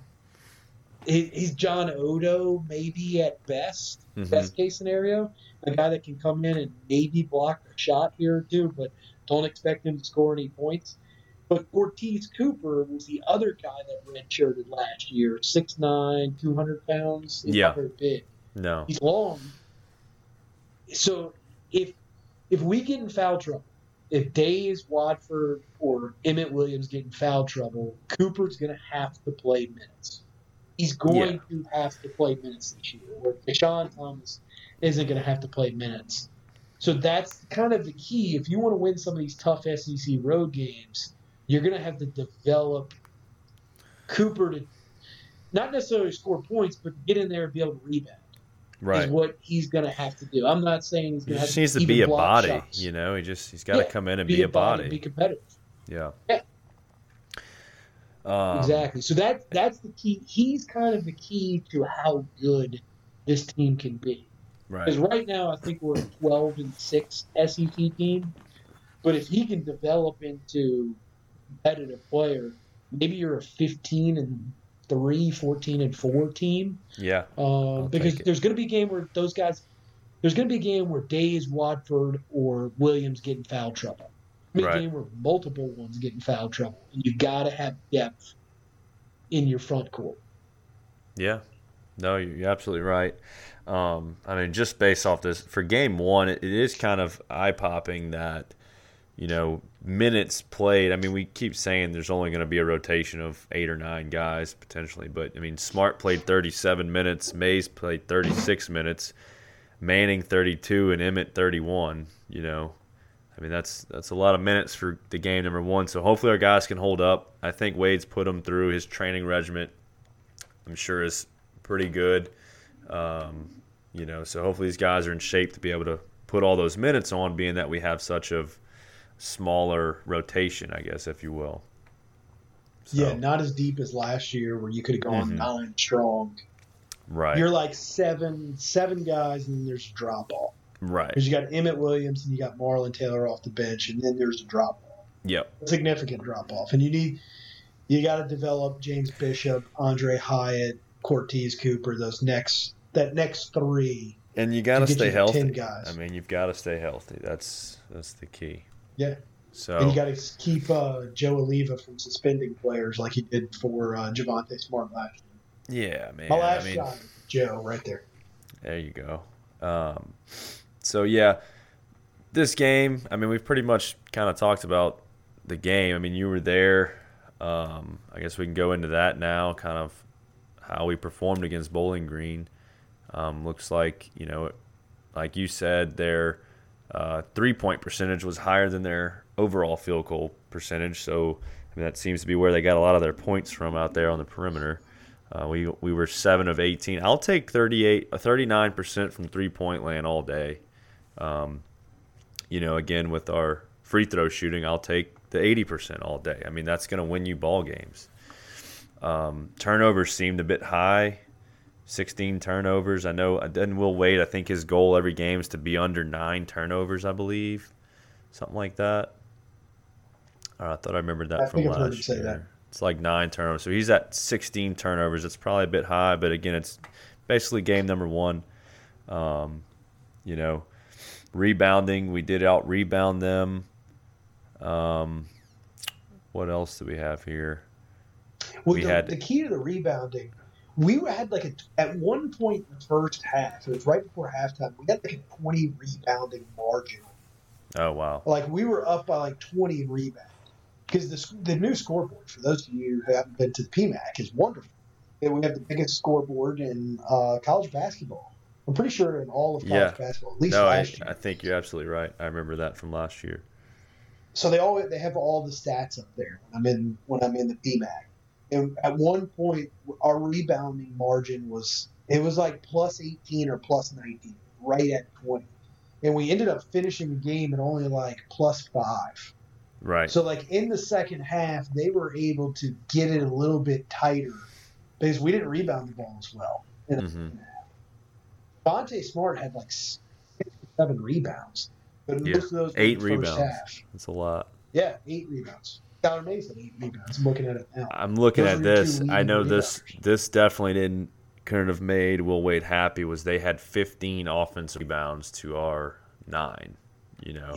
He, he's John Odo, maybe at best, Mhm. best case scenario. A guy that can come in and maybe block a shot here or two, but don't expect him to score any points. But Ortiz Cooper was the other guy that redshirted last year, 6'9", 200 pounds. He's Yeah. big. No. He's long. So if if we get in foul trouble, if Days, Watford, or Emmitt Williams get in foul trouble, Cooper's going to have to play minutes. He's going to have to play minutes this year. Where Deshaun Thomas isn't going to have to play minutes. So that's kind of the key. If you want to win some of these tough SEC road games, you're going to have to develop Cooper to not necessarily score points, but get in there and be able to rebound Right. is what he's going to have to do. I'm not saying he's He going to have just needs to be a body. shots. You know, he just he's got to Yeah, come in and be, a body. be competitive. yeah. Yeah. Um, exactly. So that that's the key. He's kind of the key to how good this team can be. Right. Because Right. now, I think we're a 12 and six SEC team. But if he can develop into a competitive player, maybe you're a 15 and three, 14 and four team. Yeah. Um, because there's going to be a game where those guys, there's going to be a game where Days, Watford, or Williams get in foul trouble. A Right. game where multiple ones get in foul trouble, and you got to have depth in your front court. Yeah. No, you're you're absolutely right. Um, I mean, just based off this, for game one, it, it is kind of eye popping that, you know, minutes played. I mean, we keep saying there's only going to be a rotation of eight or nine guys potentially, but I mean, Smart played 37 minutes, Mays played 36 minutes, Manning 32, and Emmitt 31. You know, I mean, that's that's a lot of minutes for the game number one. So hopefully our guys can hold up. I think Wade's put them through his training regiment. I'm sure is pretty good. Um, you know, so hopefully these guys are in shape to be able to put all those minutes on, being that we have such a smaller rotation, I guess, if you will. So. Yeah, not as deep as last year where you could have gone mm-hmm. nine strong. Right. You're like seven seven guys and then there's a drop off. Right. Because you got Emmitt Williams and you got Marlon Taylor off the bench and then there's a drop off. Yep. A significant drop off. And you need you got to develop James Bishop, Aundre Hyatt, Courtese Cooper, those next that next three. And you got to stay healthy. Guys. I mean, you've got to stay healthy. That's that's the key. Yeah. So and you got to keep uh, Joe Alleva from suspending players like he did for uh, Javonte Smart last year. Yeah, man. My last I mean, shot, Joe, right there. There you go. Um, so yeah, this game. I mean, we've pretty much kind of talked about the game. I mean, you were there. Um, I guess we can go into that now. Kind of how we performed against Bowling Green. Um, looks like you know, like you said, their uh, three point percentage was higher than their overall field goal percentage. So I mean, that seems to be where they got a lot of their points from out there on the perimeter. Uh, we we were seven of eighteen. I'll take 38, 39 percent from three point land all day. Um, you know, again with our free throw shooting, I'll take the eighty percent all day. I mean, that's going to win you ball games. Um, turnovers seemed a bit high. 16 turnovers. I know, and Will Wade, I think his goal every game is to be under nine turnovers, I believe. Something like that. Oh, I thought I remembered that I from last year. That. It's like nine turnovers. So he's at 16 turnovers. It's probably a bit high, but again, it's basically game number one. Um, you know, rebounding, we did out rebound them. Um, what else do we have here? Well, we the, had the key to the rebounding we had like a at one point in the first half, it was right before halftime. We had like a twenty rebounding margin. Oh wow! Like we were up by like twenty in rebound because the the new scoreboard for those of you who haven't been to the PMAC is wonderful. And we have the biggest scoreboard in uh, college basketball. I'm pretty sure in all of college yeah. basketball, at least no, last I, year. I think you're absolutely right. I remember that from last year. So they all they have all the stats up there. When I'm in when I'm in the PMAC. And at one point, our rebounding margin was it was like plus 18 or plus 19, right at 20. And we ended up finishing the game at only like plus five. Right. So like in the second half, they were able to get it a little bit tighter because we didn't rebound the ball as well. Mm-hmm. Dante Smart had like six, seven rebounds, but yeah. most of those eight rebounds. Half. That's a lot. Yeah, eight rebounds. Skylar Mason eight rebounds. I'm looking at it now. I'm looking Those at this. I know this. This definitely didn't couldn't have made Will Wade happy. Was they had 15 offensive rebounds to our nine. You know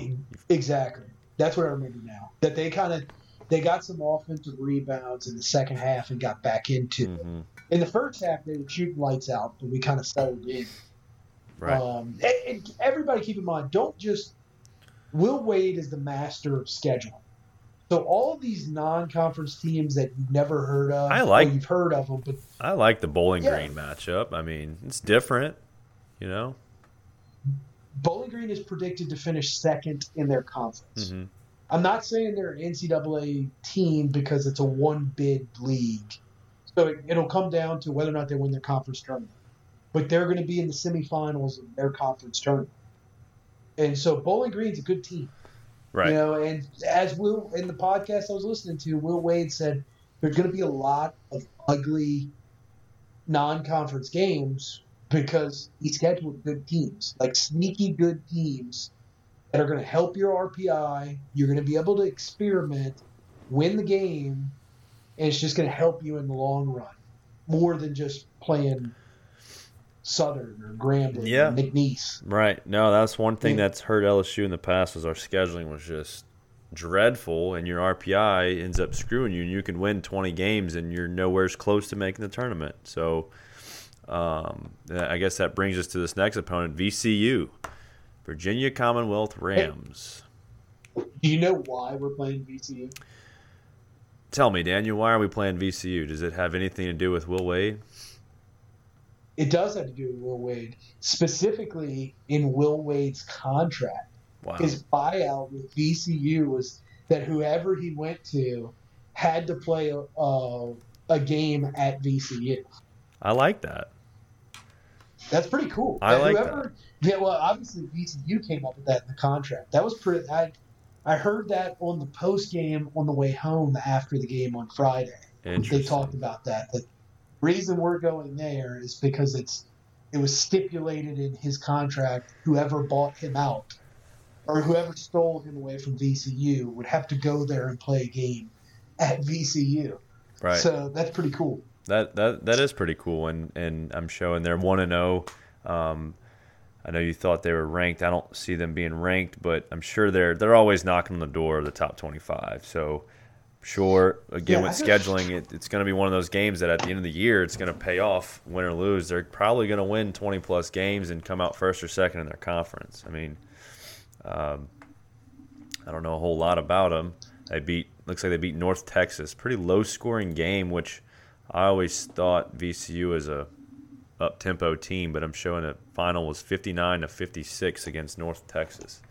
exactly. That's what I remember now. That they kind of they got some offensive rebounds in the second half and got back into mm-hmm. it. In the first half, they were shooting lights out, but we kind of settled in. Right. Um, and, and everybody keep in mind, don't just. Will Wade is the master of scheduling. So all of these non-conference teams that you've never heard of, I like you've heard of them, but I like the Bowling yeah. Green matchup. I mean, it's different, you know. Bowling Green is predicted to finish second in their conference. Mm-hmm. I'm not saying they're an NCAA team because it's a one bid league, so it, it'll come down to whether or not they win their conference tournament. But they're going to be in the semifinals of their conference tournament, and so Bowling Green's a good team. Right. You know, and as Will in the podcast I was listening to, Will Wade said there's going to be a lot of ugly non-conference games because he scheduled good teams, like sneaky good teams that are going to help your RPI. You're going to be able to experiment, win the game, and it's just going to help you in the long run more than just playing Southern or Grambling yeah. or McNeese. Right. No, that's one thing yeah. that's hurt LSU in the past was our scheduling was just dreadful and your RPI ends up screwing you and you can win 20 games and you're nowhere close to making the tournament. So um, I guess that brings us to this next opponent, VCU, Virginia Commonwealth Rams. Do you know why we're playing VCU? Tell me, Daniel, why are we playing VCU? Does it have anything to do with Will Wade? It does have to do with Will Wade, specifically in Will Wade's contract. Wow. His buyout with VCU was that whoever he went to had to play a, a, a game at VCU. I like that. That's pretty cool. I like whoever, Yeah, well, obviously VCU came up with that in the contract. That was pretty. I, I heard that on the post game on the way home after the game on Friday. They talked about that. The reason we're going there is because it's it was stipulated in his contract. Whoever bought him out or whoever stole him away from VCU would have to go there and play a game at VCU. Right. So that's pretty cool. That that that is pretty cool, and and I'm showing they're one and zero. Um, I know you thought they were ranked. I don't see them being ranked, but I'm sure they're they're always knocking on the door of the top 25. So, sure, again Yeah, with scheduling, it, it's going to be one of those games that at the end of the year, it's going to pay off, win or lose. They're probably going to win 20 plus games and come out first or second in their conference. I mean, um, I don't know a whole lot about them. They beat looks like they beat North Texas, pretty low scoring game, which I always thought VCU was a up tempo team, but I'm showing that final was 59 to 56 against North Texas.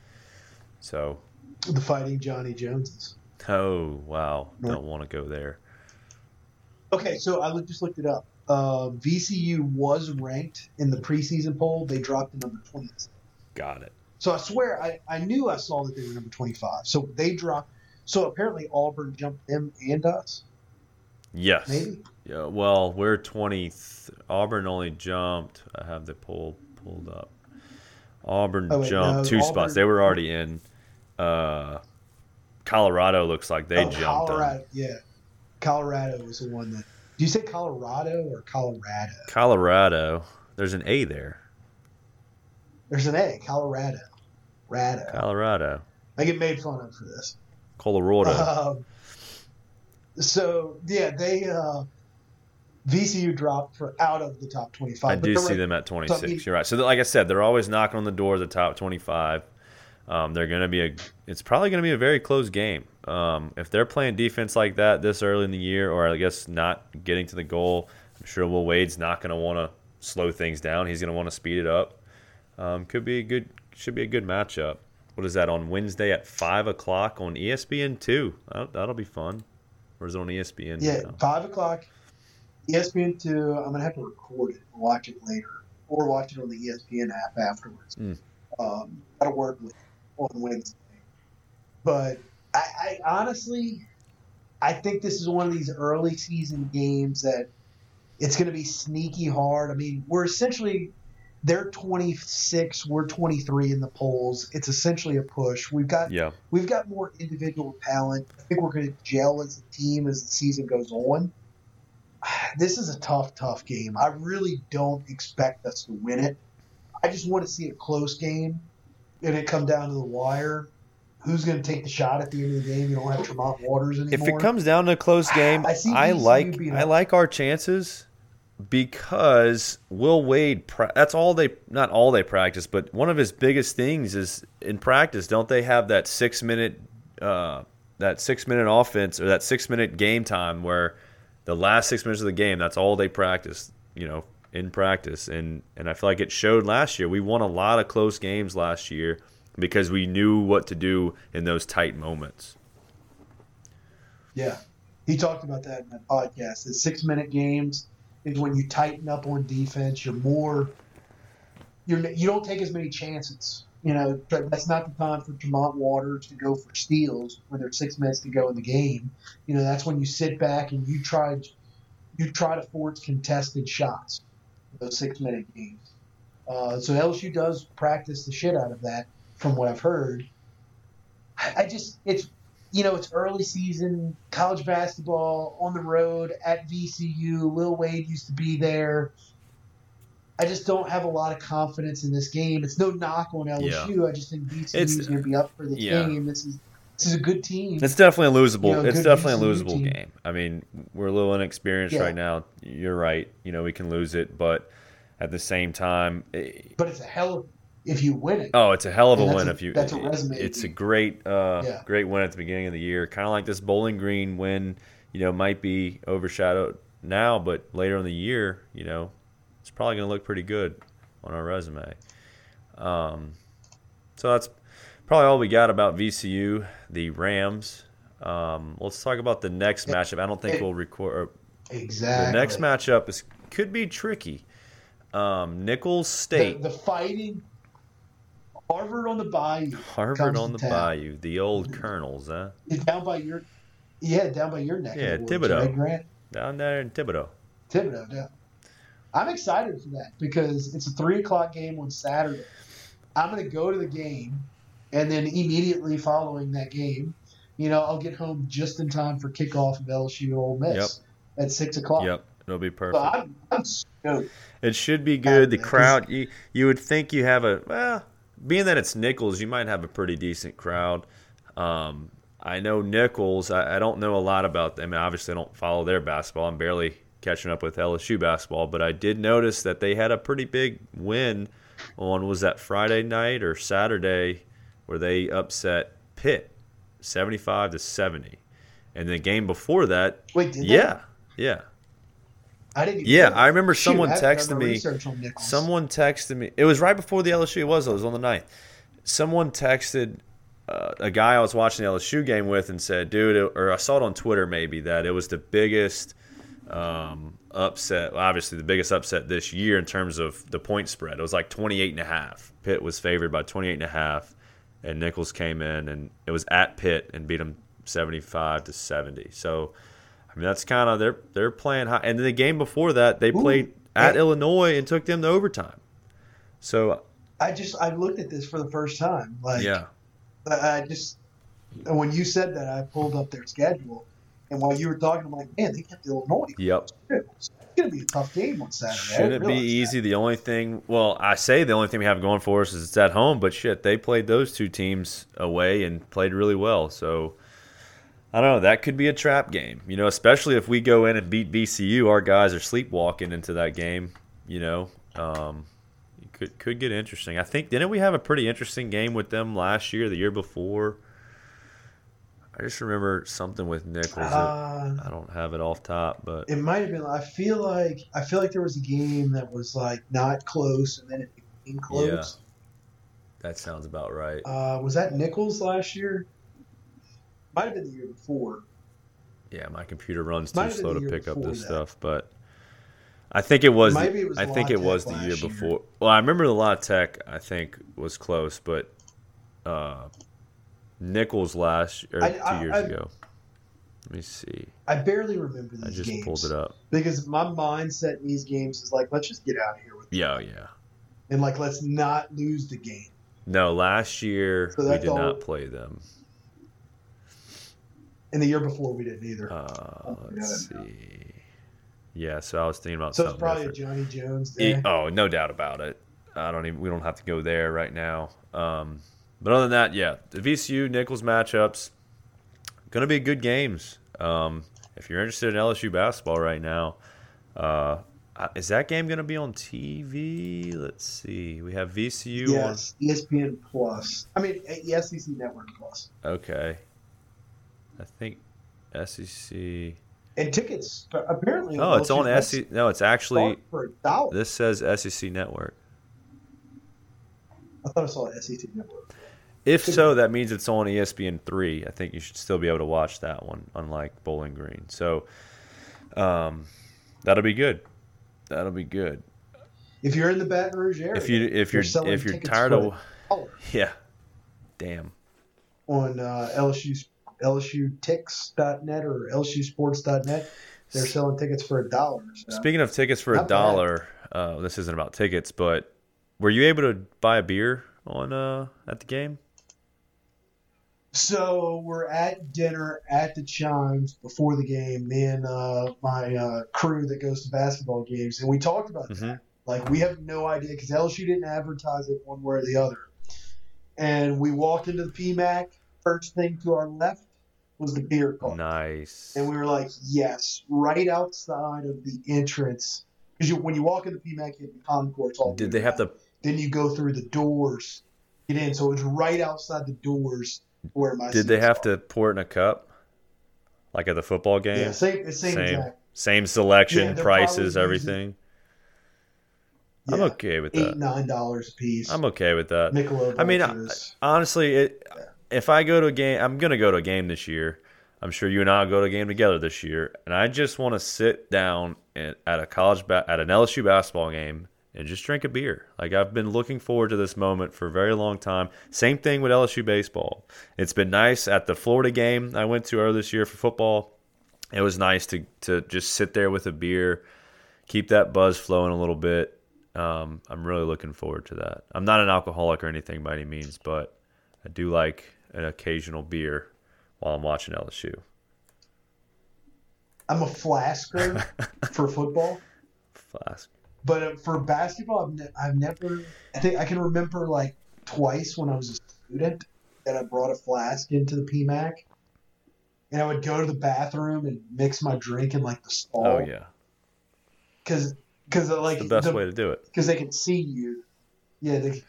So, The fighting Johnny Joneses. Oh wow, North- don't want to go there. Okay, so I just looked it up. Uh, VCU was ranked in the preseason poll. They dropped to number 20. Got it. So I swear I, I knew I saw that they were number 25. So they dropped. So apparently Auburn jumped them and us. Yes. Maybe. Yeah. Well, we're 20. Auburn only jumped. I have the poll pulled up. Auburn Oh, wait, jumped no, two Auburn- spots. They were already in. Uh, Colorado looks like they oh, jumped. them. Colorado. Yeah. Colorado was the one that. Do you say Colorado or Colorado? Colorado. There's an A there. There's an A. Colorado. Rado. Colorado. I get made fun of for this. Colorado. Um, so yeah, they uh, VCU dropped for out of the top twenty-five. I but do see ranked- them at 26. so, I mean- You're right. So, like I said, they're always knocking on the door of the top 25. Um, they're going to be a. It's probably going to be a very close game. Um, if they're playing defense like that this early in the year, or I guess not getting to the goal, I'm sure Will Wade's not going to want to slow things down. He's going to want to speed it up. Um, could be a good. Should be a good matchup. What is that on Wednesday at five o'clock on ESPN two? That'll, that'll be fun. Or is it on ESPN? Yeah, now? five o'clock. ESPN two. I'm gonna have to record it and watch it later, or watch it on the ESPN app afterwards. Mm. Um, that'll work with on Wednesday. But I, I honestly, I think this is one of these early season games that it's going to be sneaky hard. I mean, we're essentially they're 26, we're 23 in the polls. It's essentially a push. We've got Yeah. we've got more individual talent. I think we're going to gel as a team as the season goes on. This is a tough, tough game. I really don't expect us to win it. I just want to see a close game and it come down to the wire. Who's going to take the shot at the end of the game? You don't have Tremont Waters anymore. If it comes down to a close game, I see I like I like our chances because Will Wade. That's all they not all they practice, but one of his biggest things is in practice. Don't they have that six minute uh, that six minute offense or that six minute game time where the last six minutes of the game that's all they practice. You know, in practice, and and I feel like it showed last year. We won a lot of close games last year because we knew what to do in those tight moments. Yeah. He talked about that in that podcast. The six minute games is when you tighten up on defense. You're more, you're, you don't take as many chances. You know, but that's not the time for Tremont Waters to go for steals when there's six minutes to go in the game. You know, that's when you sit back and you try, you try to force contested shots. Those six minute games. Uh, so LSU does practice the shit out of that, from what I've heard. I, I just it's you know, it's early season, college basketball on the road at VCU. Will Wade used to be there. I just don't have a lot of confidence in this game. It's no knock on LSU. I just think VCU is going to be up for the yeah. game. This is this is a good team. It's definitely a losable. You know, it's definitely a losable team. game. I mean, we're a little inexperienced Yeah. right now. You're right. You know, we can lose it, but at the same time, eh, but it's a hell of if you win it. Oh, it's a hell of a win a- if you. that's a resume It's a great, uh, Yeah. great win at the beginning of the year. Kind of like this Bowling Green win. You know, might be overshadowed now, but later in the year, you know, it's probably going to look pretty good on our resume. Um, so that's probably all we got about VCU, the Rams. Um, let's talk about the next matchup. I don't think we'll record. Exactly. The next matchup is could be tricky. Um, Nicholls State, the fighting Harvard on the Bayou Harvard on the town. Bayou, the old Colonels, huh? is down by your yeah down by your neck. Yeah, Thibodaux. Grant Down there in Thibodaux. Thibodaux. Yeah. I'm excited for that because it's a three o'clock game on Saturday. I'm going to go to the game, and then immediately following that game, you know, I'll get home just in time for kickoff of LSU Ole Miss at six o'clock. Yep, it'll be So perfect. I'm, I'm stoked. It should be good. The crowd, you you would think you have a well, being that it's Nicholls, you might have a pretty decent crowd. Um, I know Nicholls. I, I don't know a lot about them. I mean, obviously, I don't follow their basketball. I'm barely catching up with LSU basketball, but I did notice that they had a pretty big win on was that Friday night or Saturday, where they upset Pitt, seventy-five to seventy, and the game before that, Wait, did they? yeah, yeah. I didn't. Even Yeah. I remember Shoot, someone I texted me- research on Nicholls. Someone texted me. It was right before the LSU. It was. It was on the 9th. Someone texted uh, a guy I was watching the LSU game with and said, "Dude," or I saw it on Twitter maybe that it was the biggest um, upset. well, Obviously, the biggest upset this year in terms of the point spread. It was like 28 and a half. Pitt was favored by 28 and a half, and Nicholls came in and it was at Pitt and beat them 75 to 70. So. I mean that's kind of they're they're playing high, and then the game before that they Ooh. played at Hey. Illinois and took them to overtime. So I just I looked at this for the first time. Like yeah, I I just when you said that, I pulled up their schedule, and while you were talking, I'm like, man, they kept Illinois. yep. It's going to be a tough game on Saturday. Shouldn't be realize that. easy. The only thing, well, I say the only thing we have going for us is it's at home, but shit, they played those two teams away and played really well. So I don't know. That could be a trap game, you know, especially if we go in and beat VCU. Our guys are sleepwalking into that game, you know. Um, it could could get interesting. I think didn't we have a pretty interesting game with them last year, the year before? I just remember something with Nicholls. Uh, I don't have it off top, but it might have been. I feel like I feel like there was a game that was like not close, and then it became close. that sounds about right. Uh, was that Nicholls last year? Might have been the year before. Yeah, my computer runs Might too slow to pick up this that. stuff, but I think it was. Maybe it was I think it was the year year. before. Well, I remember the La Tech. I think was close, but uh, Nicholls last or I- two I- years I- ago. Let me see. I barely remember these I just games pulled it up. because my mindset in these games is like, let's just get out of here with it, Yeah, yeah. and like let's not lose the game. No, last year So we did all- not play them. And the year before we didn't either. Uh, yeah, let's see. Yeah, so I was thinking about so it's probably different. Johnny Jones day. oh, no doubt about it. I don't even. We don't have to go there right now. Um, but other than that, yeah, the VCU Nichols matchups going to be good games. Um, if you're interested in LSU basketball right now, uh, is that game going to be on TV? Let's see. We have VCU yes, E ESPN Plus. I mean, SEC Network Plus. Okay. I think SEC. And tickets apparently. Oh, it's on SEC. No, it's actually. for a dollar. This says SEC Network. I thought I saw SEC Network. If so, that means it's on ESPN three. I think you should still be able to watch that one, unlike Bowling Green. So, um, that'll be good. That'll be good. If you're in the Baton Rouge area, If you if you're if you're tired of oh. yeah, damn. on uh, LSU LSUTix.net or LSUSports.net, they're selling tickets for a dollar. So. Speaking of tickets for a Not dollar, uh, this isn't about tickets, but were you able to buy a beer on uh at the game? So we're at dinner at the Chimes before the game. Me and uh, my uh, crew that goes to basketball games, and we talked about Mhm. that. Like we have no idea because LSU didn't advertise it one way or the other. And we walked into the PMAC. First thing to our left was the beer cart, Nice. and we were like, "Yes!" Right outside of the entrance, because you, when you walk in the PMAC, you have the concourse. All Did they have to then you go through the doors, get in. So it's right outside the doors where my. Did they have are. to pour it in a cup, like at the football game? Yeah, same, same, same, exact. same selection, yeah, prices, everything. Yeah, I'm okay with that. Eight nine dollars a piece. I'm okay with that. Michelob I mean, I, honestly, it, yeah. if I go to a game, I'm gonna go to a game this year. I'm sure you and I will go to a game together this year, and I just want to sit down at a college ba- at an LSU basketball game and just drink a beer. Like I've been looking forward to this moment for a very long time. Same thing with LSU baseball. It's been nice at the Florida game I went to earlier this year for football. It was nice to to just sit there with a beer, keep that buzz flowing a little bit. Um, I'm really looking forward to that. I'm not an alcoholic or anything by any means, but I do like an occasional beer while I'm watching LSU. I'm a flasker for football. Flask. But uh, for basketball, I've, ne- I've never. I think I can remember like twice when I was a student that I brought a flask into the PMAC, and I would go to the bathroom and mix my drink in like the stall. Oh yeah. Because because like the best the, way to do it. Because they can see you. Yeah, they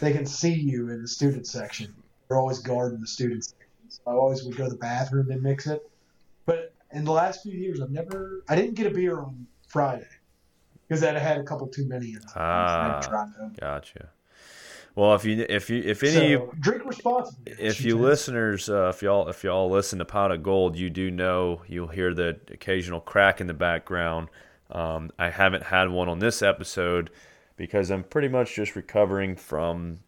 they can see you in the student section. They're always guarding the student section. So I always would go to the bathroom and mix it. But in the last few years, I've never. I didn't get a beer on Friday because I had a couple too many. Ah, gotcha. Well, if you if you if any so, you drink responsibly. If you listeners, uh, if y'all if y'all listen to Pot of Gold, you do know you'll hear the occasional crack in the background. Um, I haven't had one on this episode because I'm pretty much just recovering from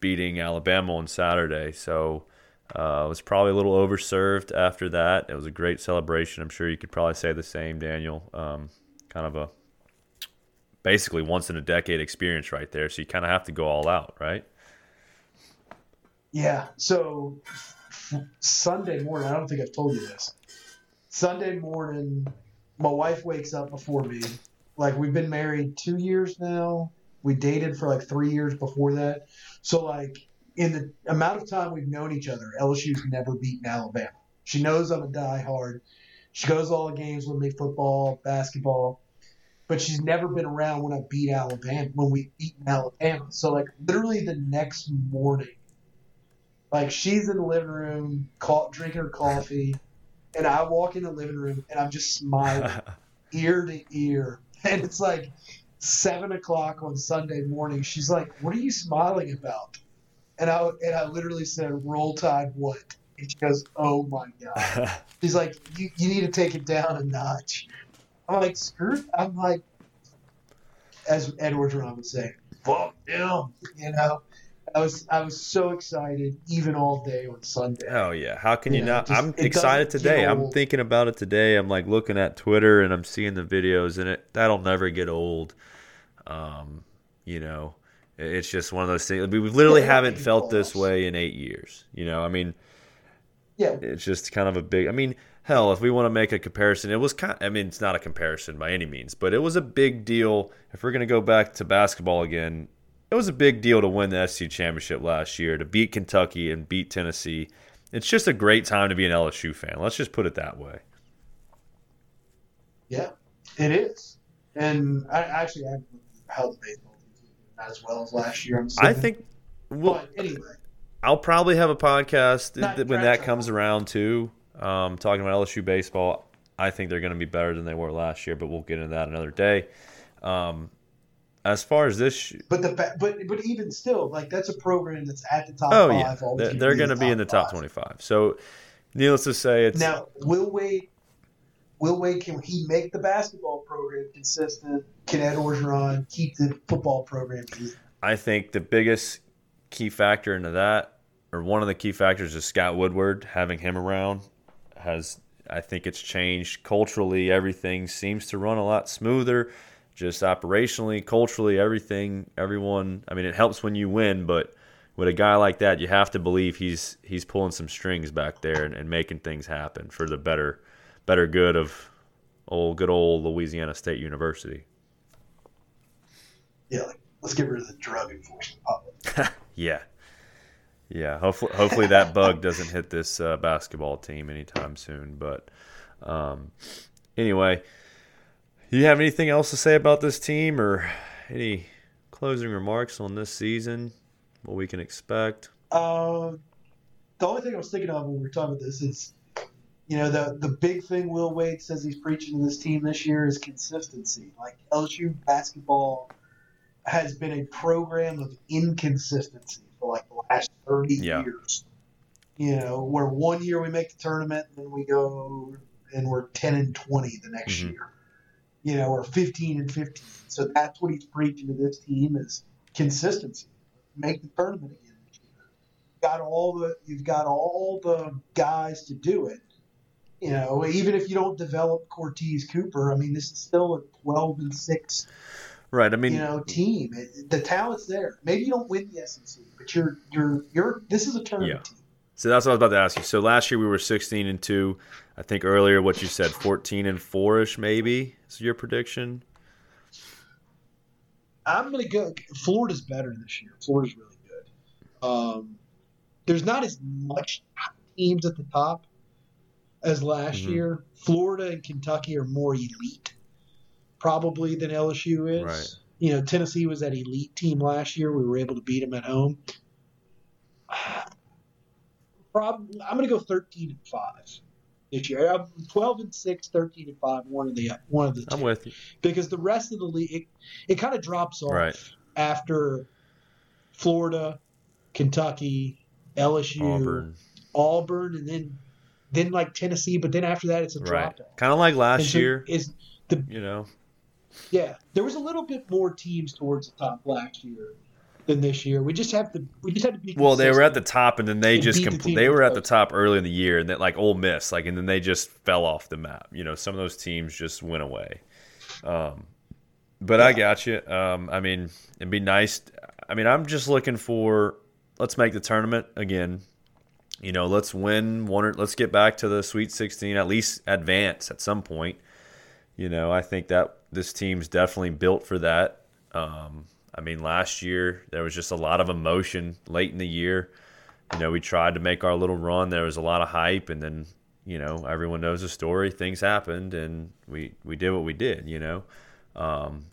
beating Alabama on Saturday. So uh, I was probably a little overserved after that. It was a great celebration. I'm sure you could probably say the same, Daniel. Um, kind of a basically once in a decade experience right there. So you kind of have to go all out, right? Yeah. So Sunday morning, I don't think I've told you this. Sunday morning, my wife wakes up before me. Like we've been married two years now. We dated for like three years before that. So like in the amount of time we've known each other, LSU's never beaten Alabama. She knows I'm a diehard. She goes to all the games with me, football, basketball but she's never been around when I beat Alabama when we beat Alabama. So like literally the next morning, like she's in the living room, call, drinking her coffee, and I walk in the living room and I'm just smiling ear to ear, and it's like seven o'clock on Sunday morning. She's like, "What are you smiling about?" And I and I literally said, "Roll Tide what?" And she goes, "Oh my god." She's like, "You you need to take it down a notch." I'm like, screw. I'm like, as Ed Orgeron would say, fuck him. You know, I was I was so excited even all day on Sunday. Oh yeah, how can you, you know, not? Just, I'm excited today. I'm thinking about it today. I'm like looking at Twitter and I'm seeing the videos, and it that'll never get old. Um, you know, it's just one of those things. We literally yeah, haven't felt this way in eight years. You know, I mean, yeah, it's just kind of a big. I mean, hell, if we want to make a comparison, it was kind. I mean, it's not a comparison by any means, but it was a big deal. If we're going to go back to basketball again, it was a big deal to win the SEC championship last year, to beat Kentucky and beat Tennessee. It's just a great time to be an LSU fan. Let's just put it that way. Yeah, it is. And I actually I held the baseball as well as last year. i think. Well, but anyway, I'll probably have a podcast when that comes around too um, talking about LSU baseball, I think they're going to be better than they were last year, but we'll get into that another day. Um, as far as this, but the but but even still, like that's a program that's at the top. Oh five, yeah, they're, they're going to be in the top twenty-five. So, needless to say, it's now Will Wade. Will Wade can he make the basketball program consistent? Can Ed Orgeron keep the football program? Consistent? I think the biggest key factor into that, or one of the key factors, is Scott Woodward having him around has I think it's changed culturally. Everything seems to run a lot smoother, just operationally, culturally, everything. Everyone. I mean, it helps when you win, but with a guy like that, you have to believe he's he's pulling some strings back there and, and making things happen for the better better good of old good old Louisiana State University. Yeah, like, let's get rid of the drug enforcement. yeah, yeah, hopefully, hopefully that bug doesn't hit this uh, basketball team anytime soon. But um, anyway, you have anything else to say about this team, or any closing remarks on this season? What we can expect? Uh, the only thing I was thinking of when we were talking about this is, you know, the the big thing Will Wade says he's preaching to this team this year is consistency. Like LSU basketball has been a program of inconsistency for like the last thirty Yeah. years. You know, where one year we make the tournament, and then we go and we're ten and twenty the next Mhm. year. You know, or fifteen and fifteen. So that's what he's preaching to this team is consistency. Make the tournament again year. Got all the you've got all the guys to do it. You know, even if you don't develop Courtese Cooper, I mean, this is still a twelve and six Right. I mean, you know team. It, the talent's there. Maybe you don't win the SEC, but you're you're you're. This is a tournament Yeah. team. so that's what I was about to ask you. So last year we were 16 and two. I think earlier what you said 14 and four ish maybe is your prediction. I'm gonna go. Florida's better this year. Florida's really good. Um, there's not as much teams at the top as last Mhm. year. Florida and Kentucky are more elite, probably than LSU is. Right. You know, Tennessee was that elite team last year. We were able to beat them at home. Probably, I'm going to go 13 and five this year. I'm 12 and six, 13 and five. One of the one of the I'm with you. because the rest of the league it, it kind of drops off Right. after Florida, Kentucky, LSU, Auburn. Auburn, and then then like Tennessee. But then after that, it's a Right. drop off. Kind of like last so year. is the You know. Yeah. There was a little bit more teams towards the top last year than this year. We just have to we just had to be Well, they were at the top, and then they And just beat the they were at the top early in the year, and then like Ole Miss, like, and then they just fell off the map. You know, some of those teams just went away. Um, but I got you. Um, I mean, it'd be nice. I mean, I'm just looking for let's make the tournament again. You know, let's win one or let's get back to the Sweet 16, at least advance at some point. You know, I think that this team's definitely built for that. Um, I mean, last year there was just a lot of emotion late in the year. You know, we tried to make our little run. There was a lot of hype, and then you know everyone knows the story. Things happened, and we we did what we did. You know, um,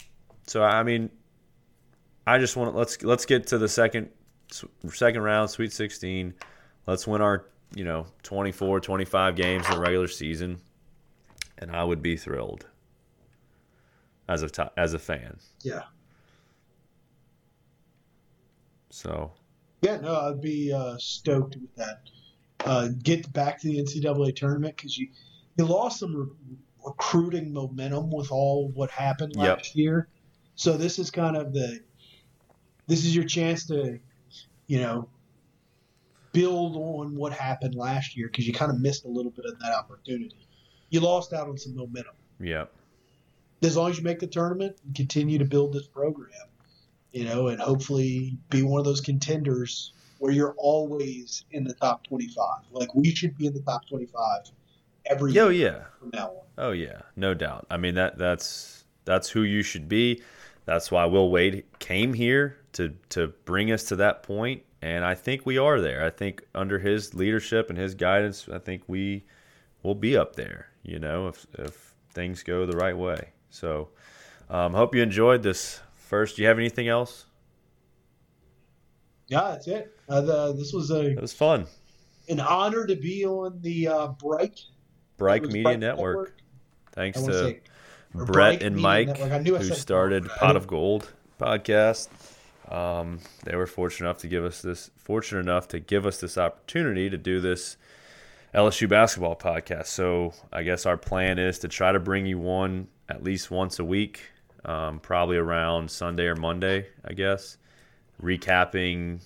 so I mean, I just want to let's let's get to the second second round, Sweet 16. Let's win our you know 24, 25 games in the regular season, and I would be thrilled as a as a fan. yeah. So Yeah, no, I'd be uh, stoked with that. Uh, get back to the NCAA tournament because you you lost some re- recruiting momentum with all what happened Yep. last year. So this is kind of the this is your chance to you know build on what happened last year because you kind of missed a little bit of that opportunity. You lost out on some momentum. yeah, As long as you make the tournament and continue to build this program, you know, and hopefully be one of those contenders where you're always in the top 25. Like we should be in the top 25 every oh year yeah, from now on. oh yeah, no doubt. I mean that that's that's who you should be. That's why Will Wade came here to to bring us to that point. point, and I think we are there. I think under his leadership and his guidance, I think we will be up there. You know, if if things go the right way. So, um, hope you enjoyed this. First, do you have anything else? Yeah, that's it. Uh, the, this was a It was fun. an honor to be on the uh, Bright Bright Media Bright Network. Thanks wanna say- Brett and Mike, Network. I knew I who started. Pot of Gold podcast. Um, they were fortunate enough to give us this fortunate enough to give us this opportunity to do this LSU basketball podcast. So I guess our plan is to try to bring you one at least once a week, um, probably around Sunday or Monday, I guess, recapping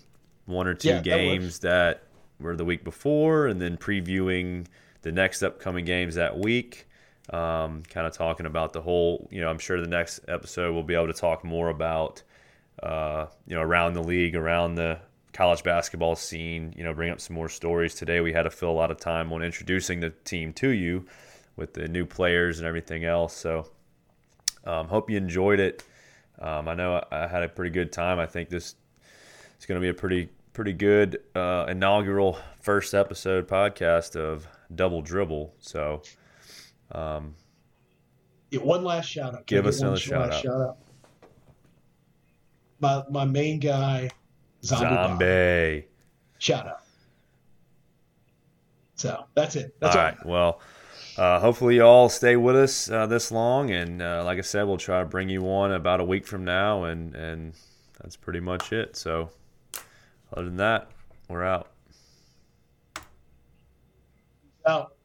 one or two Yeah, that games that were the week before, and then previewing the next upcoming games that week. Um, kind of talking about the whole, you know, I'm sure the next episode we'll be able to talk more about, uh, you know, around the league, around the college basketball scene, you know, bring up some more stories. Today we had to fill a lot of time on introducing the team to you with the new players and everything else. So, um, hope you enjoyed it. Um, I know I had a pretty good time. I think this is going to be a pretty pretty good uh, inaugural first episode podcast of Double Dribble. So, um, Yeah, one last shout out. Give Can us get one another shout out. my my main guy, Zombie. Zombie. Shout out. So that's it. That's all all. right. Well, uh, hopefully you all stay with us uh, this long, and uh, like I said, we'll try to bring you one about a week from now, and and that's pretty much it. So, other than that, we're out. Out.